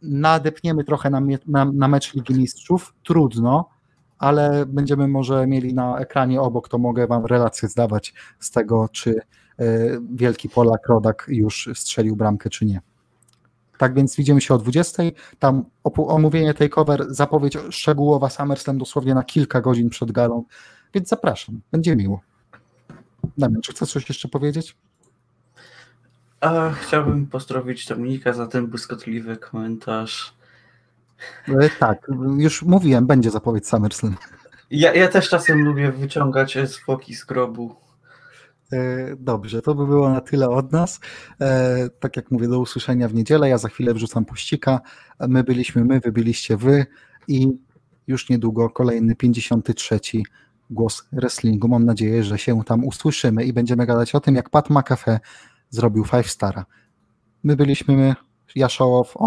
Nadepniemy trochę na, na, na mecz Ligi Mistrzów. Trudno ale będziemy może mieli na ekranie obok, to mogę Wam relację zdawać z tego, czy e, wielki Polak Rodak już strzelił bramkę, czy nie. Tak więc widzimy się o 20. Tam omówienie takeover, zapowiedź szczegółowa SummerSlam dosłownie na kilka godzin przed galą, więc zapraszam, będzie miło. Damian, czy chcesz coś jeszcze powiedzieć? A, chciałbym pozdrowić Dominika za ten błyskotliwy komentarz. E, Tak, już mówiłem, będzie zapowiedź SummerSlam. Ja, ja też czasem lubię wyciągać zwłoki z grobu. E, Dobrze, to by było na tyle od nas. E, Tak jak mówię, do usłyszenia w niedzielę. Ja za chwilę wrzucam puścika. My byliśmy my, wy byliście wy i już niedługo kolejny 53 głos wrestlingu. Mam nadzieję, że się tam usłyszymy i będziemy gadać o tym, jak Pat McAfee zrobił Five Stara. My byliśmy my, ja Show Off, on